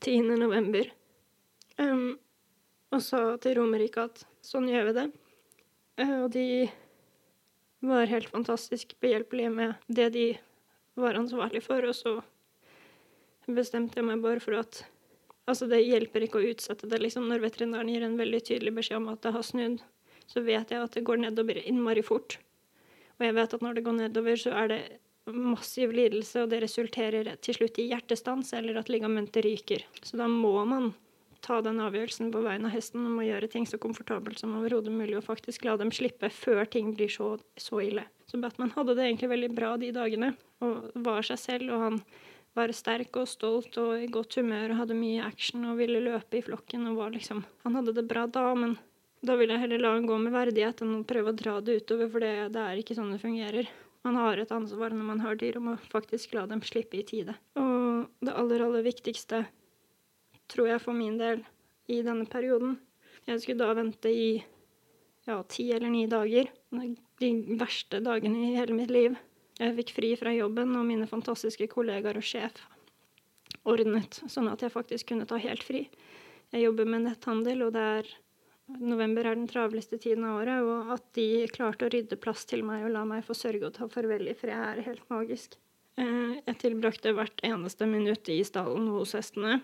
10. november. Um, og sa til Romerike at sånn gjør vi det. Uh, og de var helt fantastisk behjelpelige med det de var ansvarlig for, og så bestemte jeg meg bare for at Altså, det hjelper ikke å utsette det, liksom, når veterinæren gir en veldig tydelig beskjed om at det har snudd, så vet jeg at det går nedover innmari fort. Og jeg vet at når det går nedover, så er det massiv lidelse, og det resulterer til slutt i hjertestans eller at ligamentet ryker. Så da må man ta den avgjørelsen på vegne av hesten om å gjøre ting så komfortabelt som overhodet mulig, og faktisk la dem slippe før ting blir så, så ille. Så Batman hadde det egentlig veldig bra de dagene, og var seg selv, og han var sterk og stolt og i godt humør og hadde mye action og ville løpe i flokken og var liksom Han hadde det bra da, men da vil jeg heller la han gå med verdighet enn å prøve å dra det utover, for det, det er ikke sånn det fungerer. Man har et ansvar når man har dyr, og må faktisk la dem slippe i tide. Og det aller, aller viktigste, tror jeg for min del, i denne perioden Jeg skulle da vente i ja, ti eller ni dager. De verste dagene i hele mitt liv. Jeg fikk fri fra jobben, og mine fantastiske kollegaer og sjef ordnet sånn at jeg faktisk kunne ta helt fri. Jeg jobber med netthandel, og det er November er den travleste tiden av året, og at de klarte å rydde plass til meg og la meg få sørge og ta farvel i fred, er helt magisk. Eh, jeg tilbrakte hvert eneste minutt i stallen hos hestene.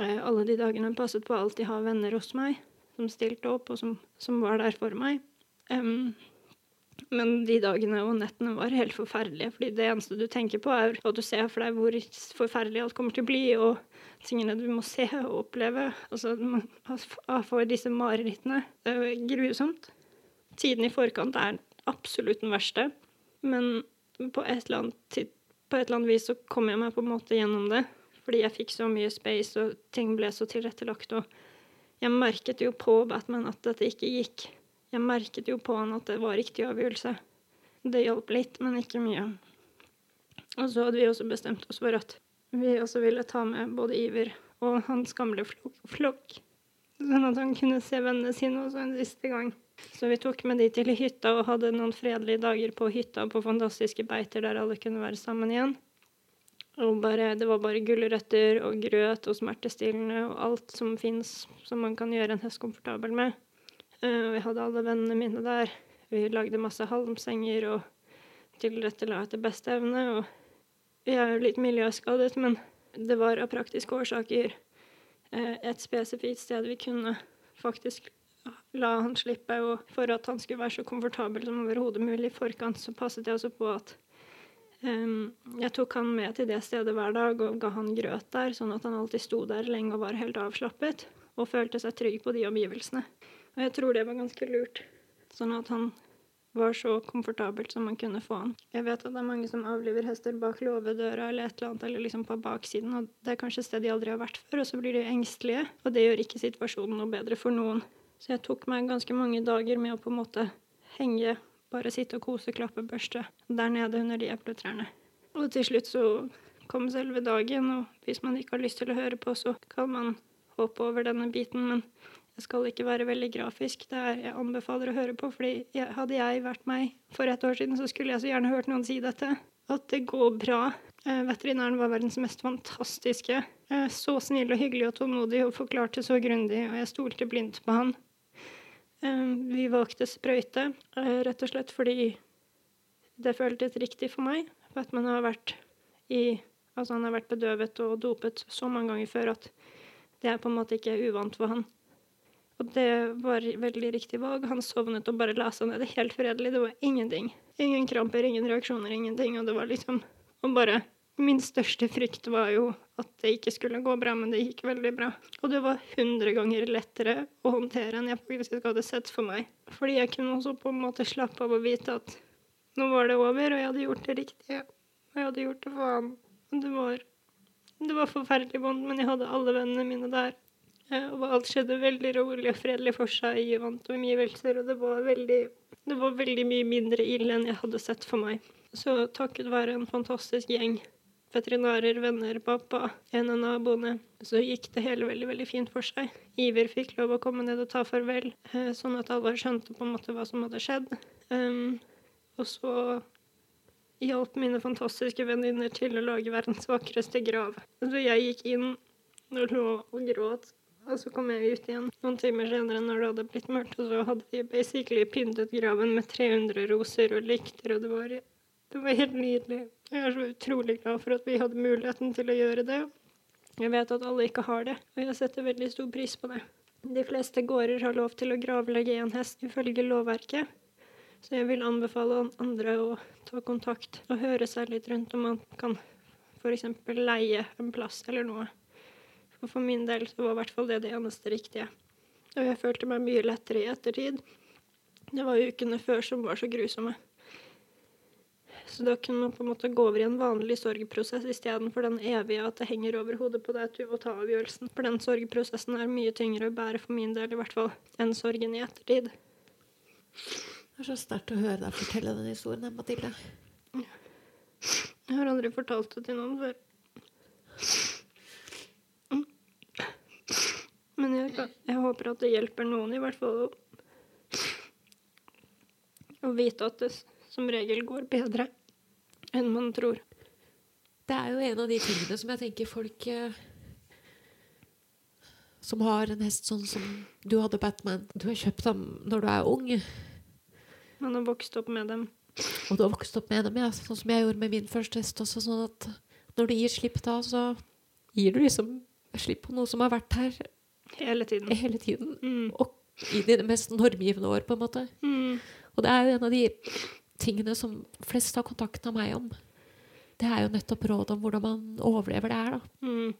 Eh, alle de dagene passet på å alltid ha venner hos meg som stilte opp, og som, som var der for meg. Um, men de dagene og nettene var helt forferdelige, fordi det eneste du tenker på, er at du ser for deg hvor forferdelig alt kommer til å bli, og tingene du må se og oppleve. Altså, man får disse marerittene. Det er grusomt. Tiden i forkant er absolutt den verste, men på et eller annet, på et eller annet vis så kom jeg meg på en måte gjennom det, fordi jeg fikk så mye space, og ting ble så tilrettelagt, og jeg merket jo på Batman at dette ikke gikk. Jeg merket jo på han at det var riktig avgjørelse. Det hjalp litt, men ikke mye. Og så hadde vi også bestemt oss for at vi også ville ta med både Iver og hans gamle flokk, sånn at han kunne se vennene sine også en siste gang. Så vi tok med de til hytta og hadde noen fredelige dager på hytta på fantastiske beiter der alle kunne være sammen igjen. Og bare, det var bare gulrøtter og grøt og smertestillende og alt som fins som man kan gjøre en hest komfortabel med. Uh, vi hadde alle vennene mine der. Vi lagde masse halmsenger og tilrettela etter beste evne. Og vi er jo litt miljøskadet, men det var av praktiske årsaker uh, et spesifikt sted vi kunne faktisk la han slippe. Og for at han skulle være så komfortabel som overhodet mulig i forkant, så passet jeg også på at um, jeg tok han med til det stedet hver dag og ga han grøt der, sånn at han alltid sto der lenge og var helt avslappet og følte seg trygg på de omgivelsene. Og jeg tror det var ganske lurt, sånn at han var så komfortabelt som man kunne få han. Jeg vet at det er mange som avliver hester bak låvedøra eller et eller annet, eller liksom på baksiden, og det er kanskje et sted de aldri har vært før, og så blir de engstelige, og det gjør ikke situasjonen noe bedre for noen. Så jeg tok meg ganske mange dager med å på en måte henge, bare sitte og kose, klappe, børste der nede under de epletrærne. Og til slutt så kom selve dagen, og hvis man ikke har lyst til å høre på, så kan man hoppe over denne biten, men jeg skal ikke være veldig grafisk. Det er jeg anbefaler å høre på, fordi hadde jeg vært meg for et år siden, så skulle jeg så gjerne hørt noen si dette. At det går bra. Eh, veterinæren var verdens mest fantastiske. Eh, så snill og hyggelig og tålmodig og forklarte så grundig, og jeg stolte blindt på han. Eh, vi valgte sprøyte, rett og slett fordi det føltes riktig for meg. For at man har vært i Altså, han har vært bedøvet og dopet så mange ganger før at det er på en måte ikke uvant for han. Og det var veldig riktig valg. Han sovnet og bare la seg ned helt fredelig. Det var ingenting. Ingen kramper, ingen reaksjoner, ingenting. Og det var liksom Og bare Min største frykt var jo at det ikke skulle gå bra, men det gikk veldig bra. Og det var hundre ganger lettere å håndtere enn jeg faktisk hadde sett for meg. Fordi jeg kunne også på en måte slappe av og vite at nå var det over, og jeg hadde gjort det riktige. Og jeg hadde gjort det for han. Det var, det var forferdelig vondt, men jeg hadde alle vennene mine der. Og alt skjedde veldig rolig og fredelig for seg i vante omgivelser. Og det var, veldig, det var veldig mye mindre ille enn jeg hadde sett for meg. Så takket være en fantastisk gjeng veterinærer, venner, pappa, en av naboene, så gikk det hele veldig veldig fint for seg. Iver fikk lov å komme ned og ta farvel, eh, sånn at alle skjønte på en måte hva som hadde skjedd. Um, og så hjalp mine fantastiske venninner til å lage verdens vakreste grav. Så jeg gikk inn og lå og gråt. Og så kom jeg ut igjen noen timer senere når det hadde blitt mørkt, og så hadde de basically pyntet graven med 300 roser og lykter, og det var, det var helt nydelig. Jeg er så utrolig glad for at vi hadde muligheten til å gjøre det. Jeg vet at alle ikke har det, og jeg setter veldig stor pris på det. De fleste gårder har lov til å gravlegge en hest ifølge lovverket. Så jeg vil anbefale andre å ta kontakt og høre seg litt rundt om man kan f.eks. leie en plass eller noe. For for min del så var i hvert fall det det eneste riktige. Og jeg følte meg mye lettere i ettertid. Det var ukene før som var så grusomme. Så da kunne man på en måte gå over i en vanlig sorgprosess istedenfor den evige at det henger over hodet på deg at du må ta avgjørelsen. For den sorgprosessen er mye tyngre å bære for min del, i hvert fall, enn sorgen i ettertid. Det er så sterkt å høre deg fortelle den historien, Mathilde. Jeg har aldri fortalt det til noen før. Mm. Men jeg, jeg, håper at det hjelper noen, i hvert fall, å, vite at det som regel går bedre enn man tror. Det er jo en av de tingene som jeg tenker folk eh, som har en hest sånn som du hadde Batman Du har kjøpt dem når du er ung. Man har vokst opp med dem. Og du har vokst opp med dem, ja. Sånn som jeg gjorde med min første hest også. Sånn at når du gir slipp da, så gir du liksom slipp på noe som har vært her hele tiden. Hele tiden. Mm. Og i det mest normgivende år, på en måte. Mm. Og det er jo en av de tingene som flest har kontakta meg om. Det er jo nettopp råd om hvordan man overlever det her, da. Mm.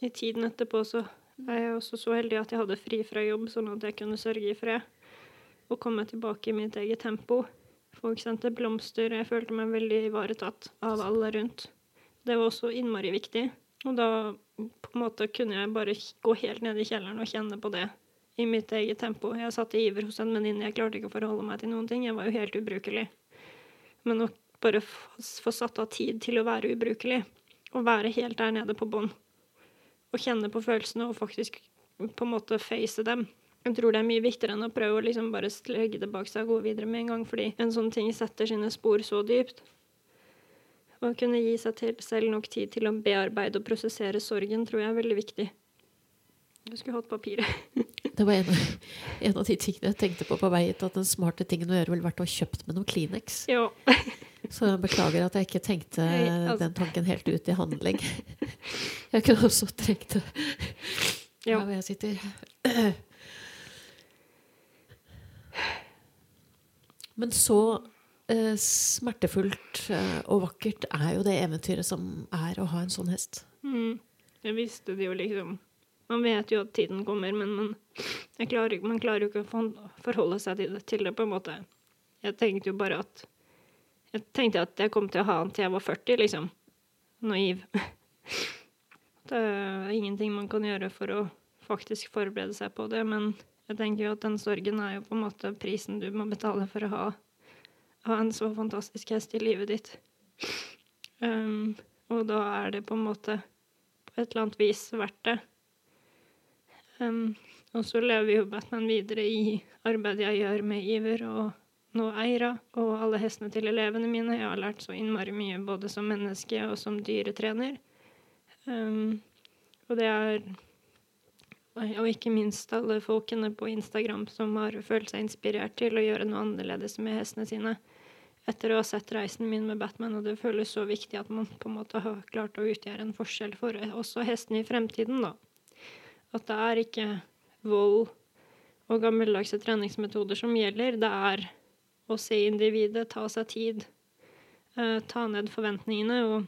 I tiden etterpå så er jeg også så heldig at jeg hadde fri fra jobb, sånn at jeg kunne sørge i fred Og komme tilbake i mitt eget tempo. Folk sendte blomster, og jeg følte meg veldig ivaretatt av alle rundt. Det var også innmari viktig. Og da på en måte kunne jeg bare gå helt ned i kjelleren og kjenne på det i mitt eget tempo. Jeg satt i iver hos en venninne, jeg klarte ikke å forholde meg til noen ting. Jeg var jo helt ubrukelig. Men å bare få satt av tid til å være ubrukelig, og være helt der nede på bånn, og kjenne på følelsene og faktisk på en måte face dem, jeg tror det er mye viktigere enn å prøve å liksom bare legge det bak seg og gå videre med en gang, fordi en sånn ting setter sine spor så dypt. Å kunne gi seg til selv nok tid til å bearbeide og prosessere sorgen tror jeg er veldig viktig. Du skulle hatt papiret. det var en, en, av de tingene jeg tenkte på på vei hit, at den smarte tingen å gjøre ville vært å kjøpt med noe Kleenex. Ja. Så jeg beklager at jeg ikke tenkte Nei, altså. den tanken helt ut i handling. Jeg kunne også trengt det. Ja. Her hvor jeg sitter. Men så smertefullt eh, og vakkert er jo det eventyret som er å ha en sånn hest. Mm. Jeg visste det jo liksom Man vet jo at tiden kommer, men man, klarer, man klarer jo ikke å forholde seg til det, til det, på en måte. Jeg tenkte jo bare at Jeg tenkte at jeg kom til å ha han til jeg var 40, liksom. Naiv. Det er ingenting man kan gjøre for å faktisk forberede seg på det, men jeg tenker jo at den sorgen er jo på en måte prisen du må betale for å ha, ha en så fantastisk hest i livet ditt. Um, og da er det på en måte på et eller annet vis verdt det. Um, og så lever jo Batman videre i arbeidet jeg gjør med Iver og nå Eira og alle hestene til elevene mine. Jeg har lært så innmari mye både som menneske og som dyretrener. Um, og det er Og ikke minst alle folkene på Instagram som har følt seg inspirert til å gjøre noe annerledes med hestene sine etter å ha sett reisen min med Batman, og det føles så viktig at man på en måte har klart å utgjøre en forskjell for også hestene i fremtiden, da. At det er ikke vold og gammeldagse treningsmetoder som gjelder. Det er å se individet, ta seg tid, eh, ta ned forventningene og,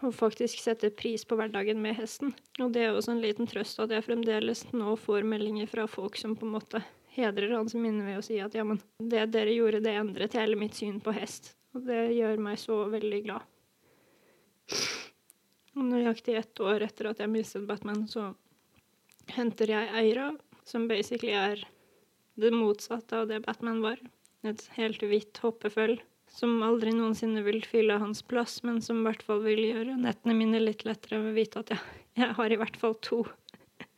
og, faktisk sette pris på hverdagen med hesten. Og det er også en liten trøst at jeg fremdeles nå får meldinger fra folk som på en måte hedrer hans minne ved å si at ja, men det dere gjorde, det endret hele mitt syn på hest. Og det gjør meg så veldig glad. Og nøyaktig ett år etter at jeg mistet Batman, så henter jeg Eira, som basically er det motsatte av det Batman var. Et helt hvitt hoppeføll som aldri noensinne vil fylle hans plass, men som i hvert fall vil gjøre nettene mine litt lettere ved å vite at jeg, jeg har i hvert fall to.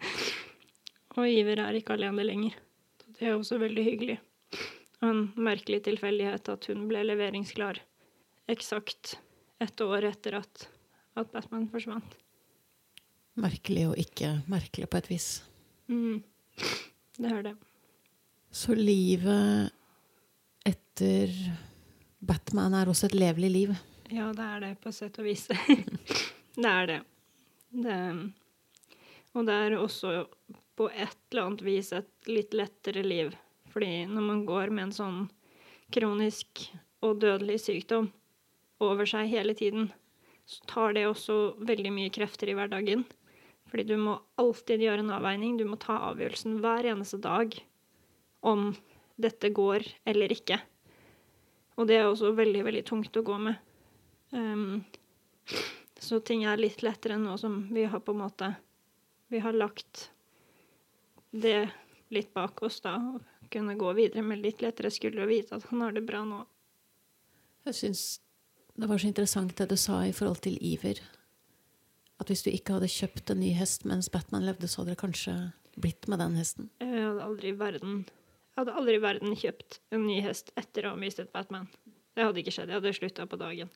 Og Iver er ikke alene lenger. Det er også veldig hyggelig. Og en merkelig tilfeldighet at hun ble leveringsklar eksakt et år etter at, at Batman forsvant. Merkelig og ikke merkelig på et vis. Mm. Det er det. Så livet etter Batman er også et levelig liv? Ja, det er det, på sett og vis. det er det. det. Og det er også på et eller annet vis et litt lettere liv. Fordi når man går med en sånn kronisk og dødelig sykdom over seg hele tiden, så tar det også veldig mye krefter i hverdagen. Fordi du må alltid gjøre en avveining. Du må ta avgjørelsen hver eneste dag om dette går eller ikke. Og det er også veldig, veldig tungt å gå med. Um, så ting er litt lettere nå som vi har på en måte Vi har lagt det litt bak oss, da, og kunne gå videre med litt lettere skuldre og vite at han har det bra nå. Jeg syns det var så interessant det du sa i forhold til iver. At hvis du ikke hadde kjøpt en ny hest mens Batman levde, så hadde det kanskje blitt med den hesten? Jeg hadde aldri i verden, verden kjøpt en ny hest etter å ha mistet Batman. Det hadde ikke skjedd. Jeg hadde slutta på dagen.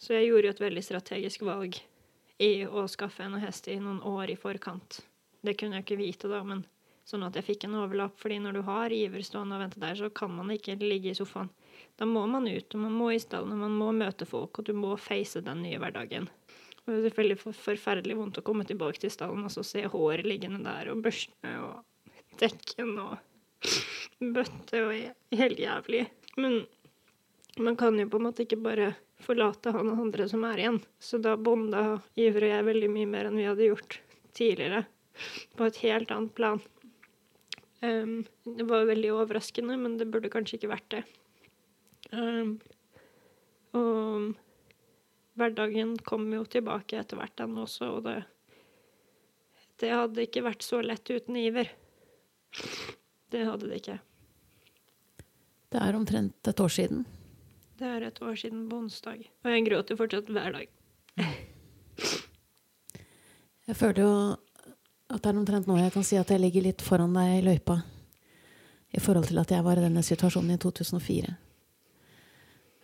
Så jeg gjorde jo et veldig strategisk valg i å skaffe en hest i noen år i forkant. Det kunne jeg ikke vite da, men sånn at jeg fikk en overlapp. fordi når du har Iver stående og vente der, så kan man ikke ligge i sofaen. Da må man ut, og man må i stallen, og man må møte folk, og du må face den nye hverdagen. Det er selvfølgelig forferdelig vondt å komme tilbake til stallen og så se håret liggende der, og børstene og dekken og bøtte og helt jævlig. Men man kan jo på en måte ikke bare forlate han og andre som er igjen. Så da bonda Iver og jeg veldig mye mer enn vi hadde gjort tidligere. På et helt annet plan. Um, det var veldig overraskende, men det burde kanskje ikke vært det. Um, og hverdagen kom jo tilbake etter hvert, den også, og det Det hadde ikke vært så lett uten iver. Det hadde det ikke. Det er omtrent et år siden. Det er et år siden på onsdag. Og jeg gråter fortsatt hver dag. jeg føler jo at det er omtrent nå jeg kan si at jeg ligger litt foran deg i løypa. I forhold til at jeg var i denne situasjonen i 2004.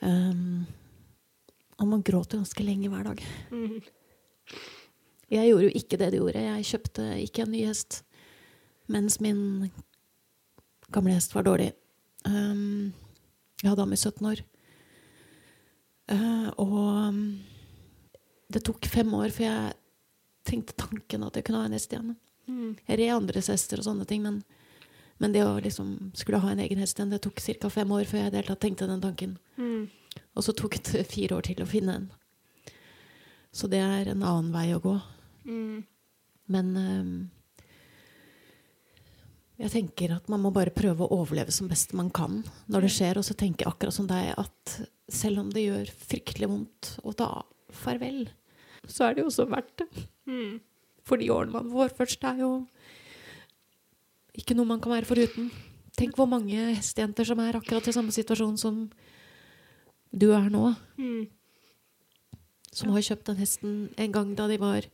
Um, og man gråter ganske lenge hver dag. Jeg gjorde jo ikke det du gjorde. Jeg kjøpte ikke en ny hest mens min gamle hest var dårlig. Um, jeg hadde ham i 17 år. Uh, og um, det tok fem år før jeg tenkte tanken at jeg kunne ha en hest igjen. Mm. Jeg red andres hester og sånne ting, men, men det å liksom skulle ha en egen hest igjen, det tok ca. fem år før jeg i det hele tatt tenkte den tanken. Mm. Og så tok det fire år til å finne en. Så det er en annen vei å gå. Mm. Men um, jeg tenker at man må bare prøve å overleve som best man kan når det skjer. Og så tenker jeg akkurat som deg at selv om det gjør fryktelig vondt å ta farvel, så er det jo også verdt det. Mm. For de årene man får først, er jo ikke noe man kan være foruten. Tenk hvor mange hestejenter som er akkurat i samme situasjon som du er nå. Mm. Som har kjøpt den hesten en gang da de var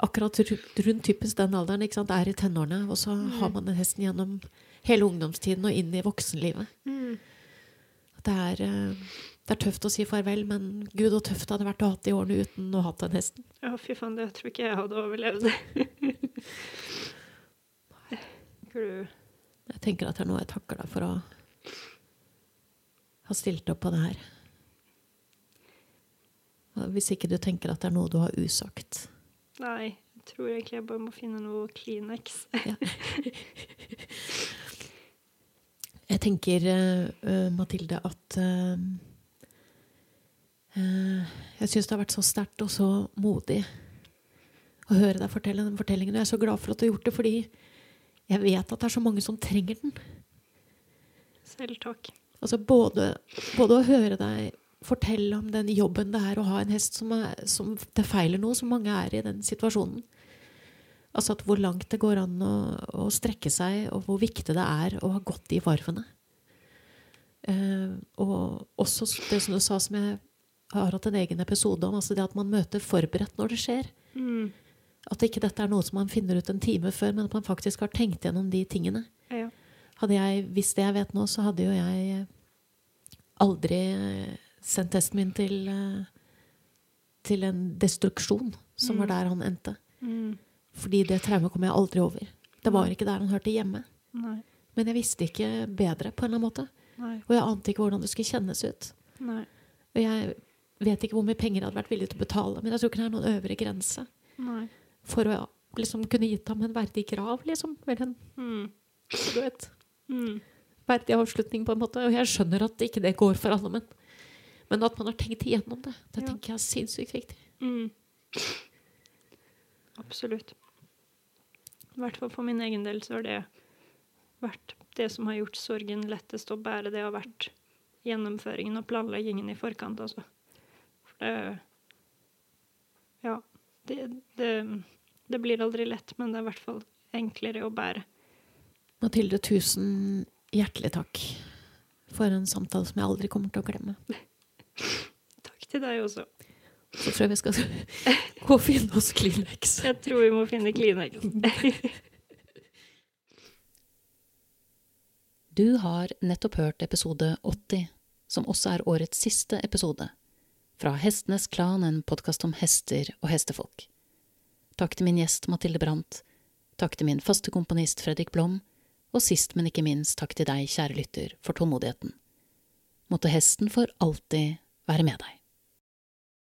akkurat rundt typisk den alderen, ikke sant, er i tenårene, og så har man den hesten gjennom hele ungdomstiden og inn i voksenlivet. Det er, eh, det er tøft å si farvel, men gud og tøft det hadde vært å ha de årene uten å ha den hesten. Ja, fy faen, det tror ikke jeg hadde overlevd. Du Jeg tenker at det er noe jeg takker deg for å ha stilt opp på det her. Hvis ikke du tenker at det er noe du har usagt. Nei, jeg tror egentlig jeg bare må finne noe Kleenex. Jeg tenker, eh, Mathilde, at eh, Jeg syns det har vært så sterkt og så modig å høre deg fortelle den fortellingen. Og jeg er så glad for at du har gjort det, fordi jeg vet at det er så mange som trenger den. Selv takk. Altså både, både å høre deg fortelle om den jobben det er å ha en hest som, er, som det feiler noe, som mange er i den situasjonen. Altså at hvor langt det går an å, å strekke seg, og hvor viktig det er å ha gått de varvene. Uh, og også det som du sa, som jeg har hatt en egen episode om, altså det at man møter forberedt når det skjer. Mm. At ikke dette er noe som man finner ut en time før, men at man faktisk har tenkt gjennom de tingene. Ja. Hadde jeg visst det jeg vet nå, så hadde jo jeg aldri eh, sendt testen min til, eh, til en destruksjon, som var Mm. der han endte. Mm. Fordi det traumet kom jeg aldri over. Det var ikke der han hørte hjemme. Nei. Men jeg visste ikke bedre, på en eller annen måte. Nei. Og jeg ante ikke hvordan det skulle kjennes ut. Nei. Og jeg vet ikke hvor mye penger jeg hadde vært villig til å betale, men jeg tror ikke det er noen øvre grense Nei. for å liksom kunne gitt ham en verdig grav, liksom. Eller en, Mm. du vet, Mm. verdig avslutning, på en måte. Og jeg skjønner at ikke det går for alle, men, men at man har tenkt igjennom det, det Ja. tenker jeg er sinnssykt viktig. Mm. Absolutt. I hvert fall for min egen del så har det vært det som har gjort sorgen lettest å bære. Det har vært gjennomføringen og planleggingen i forkant, altså. Det Ja. Det, det, det blir aldri lett, men det er i hvert fall enklere å bære. Mathilde, tusen hjertelig takk for en samtale som jeg aldri kommer til å glemme. Takk til deg også. Så tror jeg vi skal gå og finne oss Kleenex. Jeg tror vi må finne Kleenex. Du har nettopp hørt episode 80, som også er årets siste episode, fra Hestenes Klan, en podkast om hester og hestefolk. Takk til min gjest Mathilde Brandt, takk til min faste komponist Fredrik Blom, og sist, men ikke minst, takk til deg, kjære lytter, for tålmodigheten. Måtte hesten for alltid være med deg.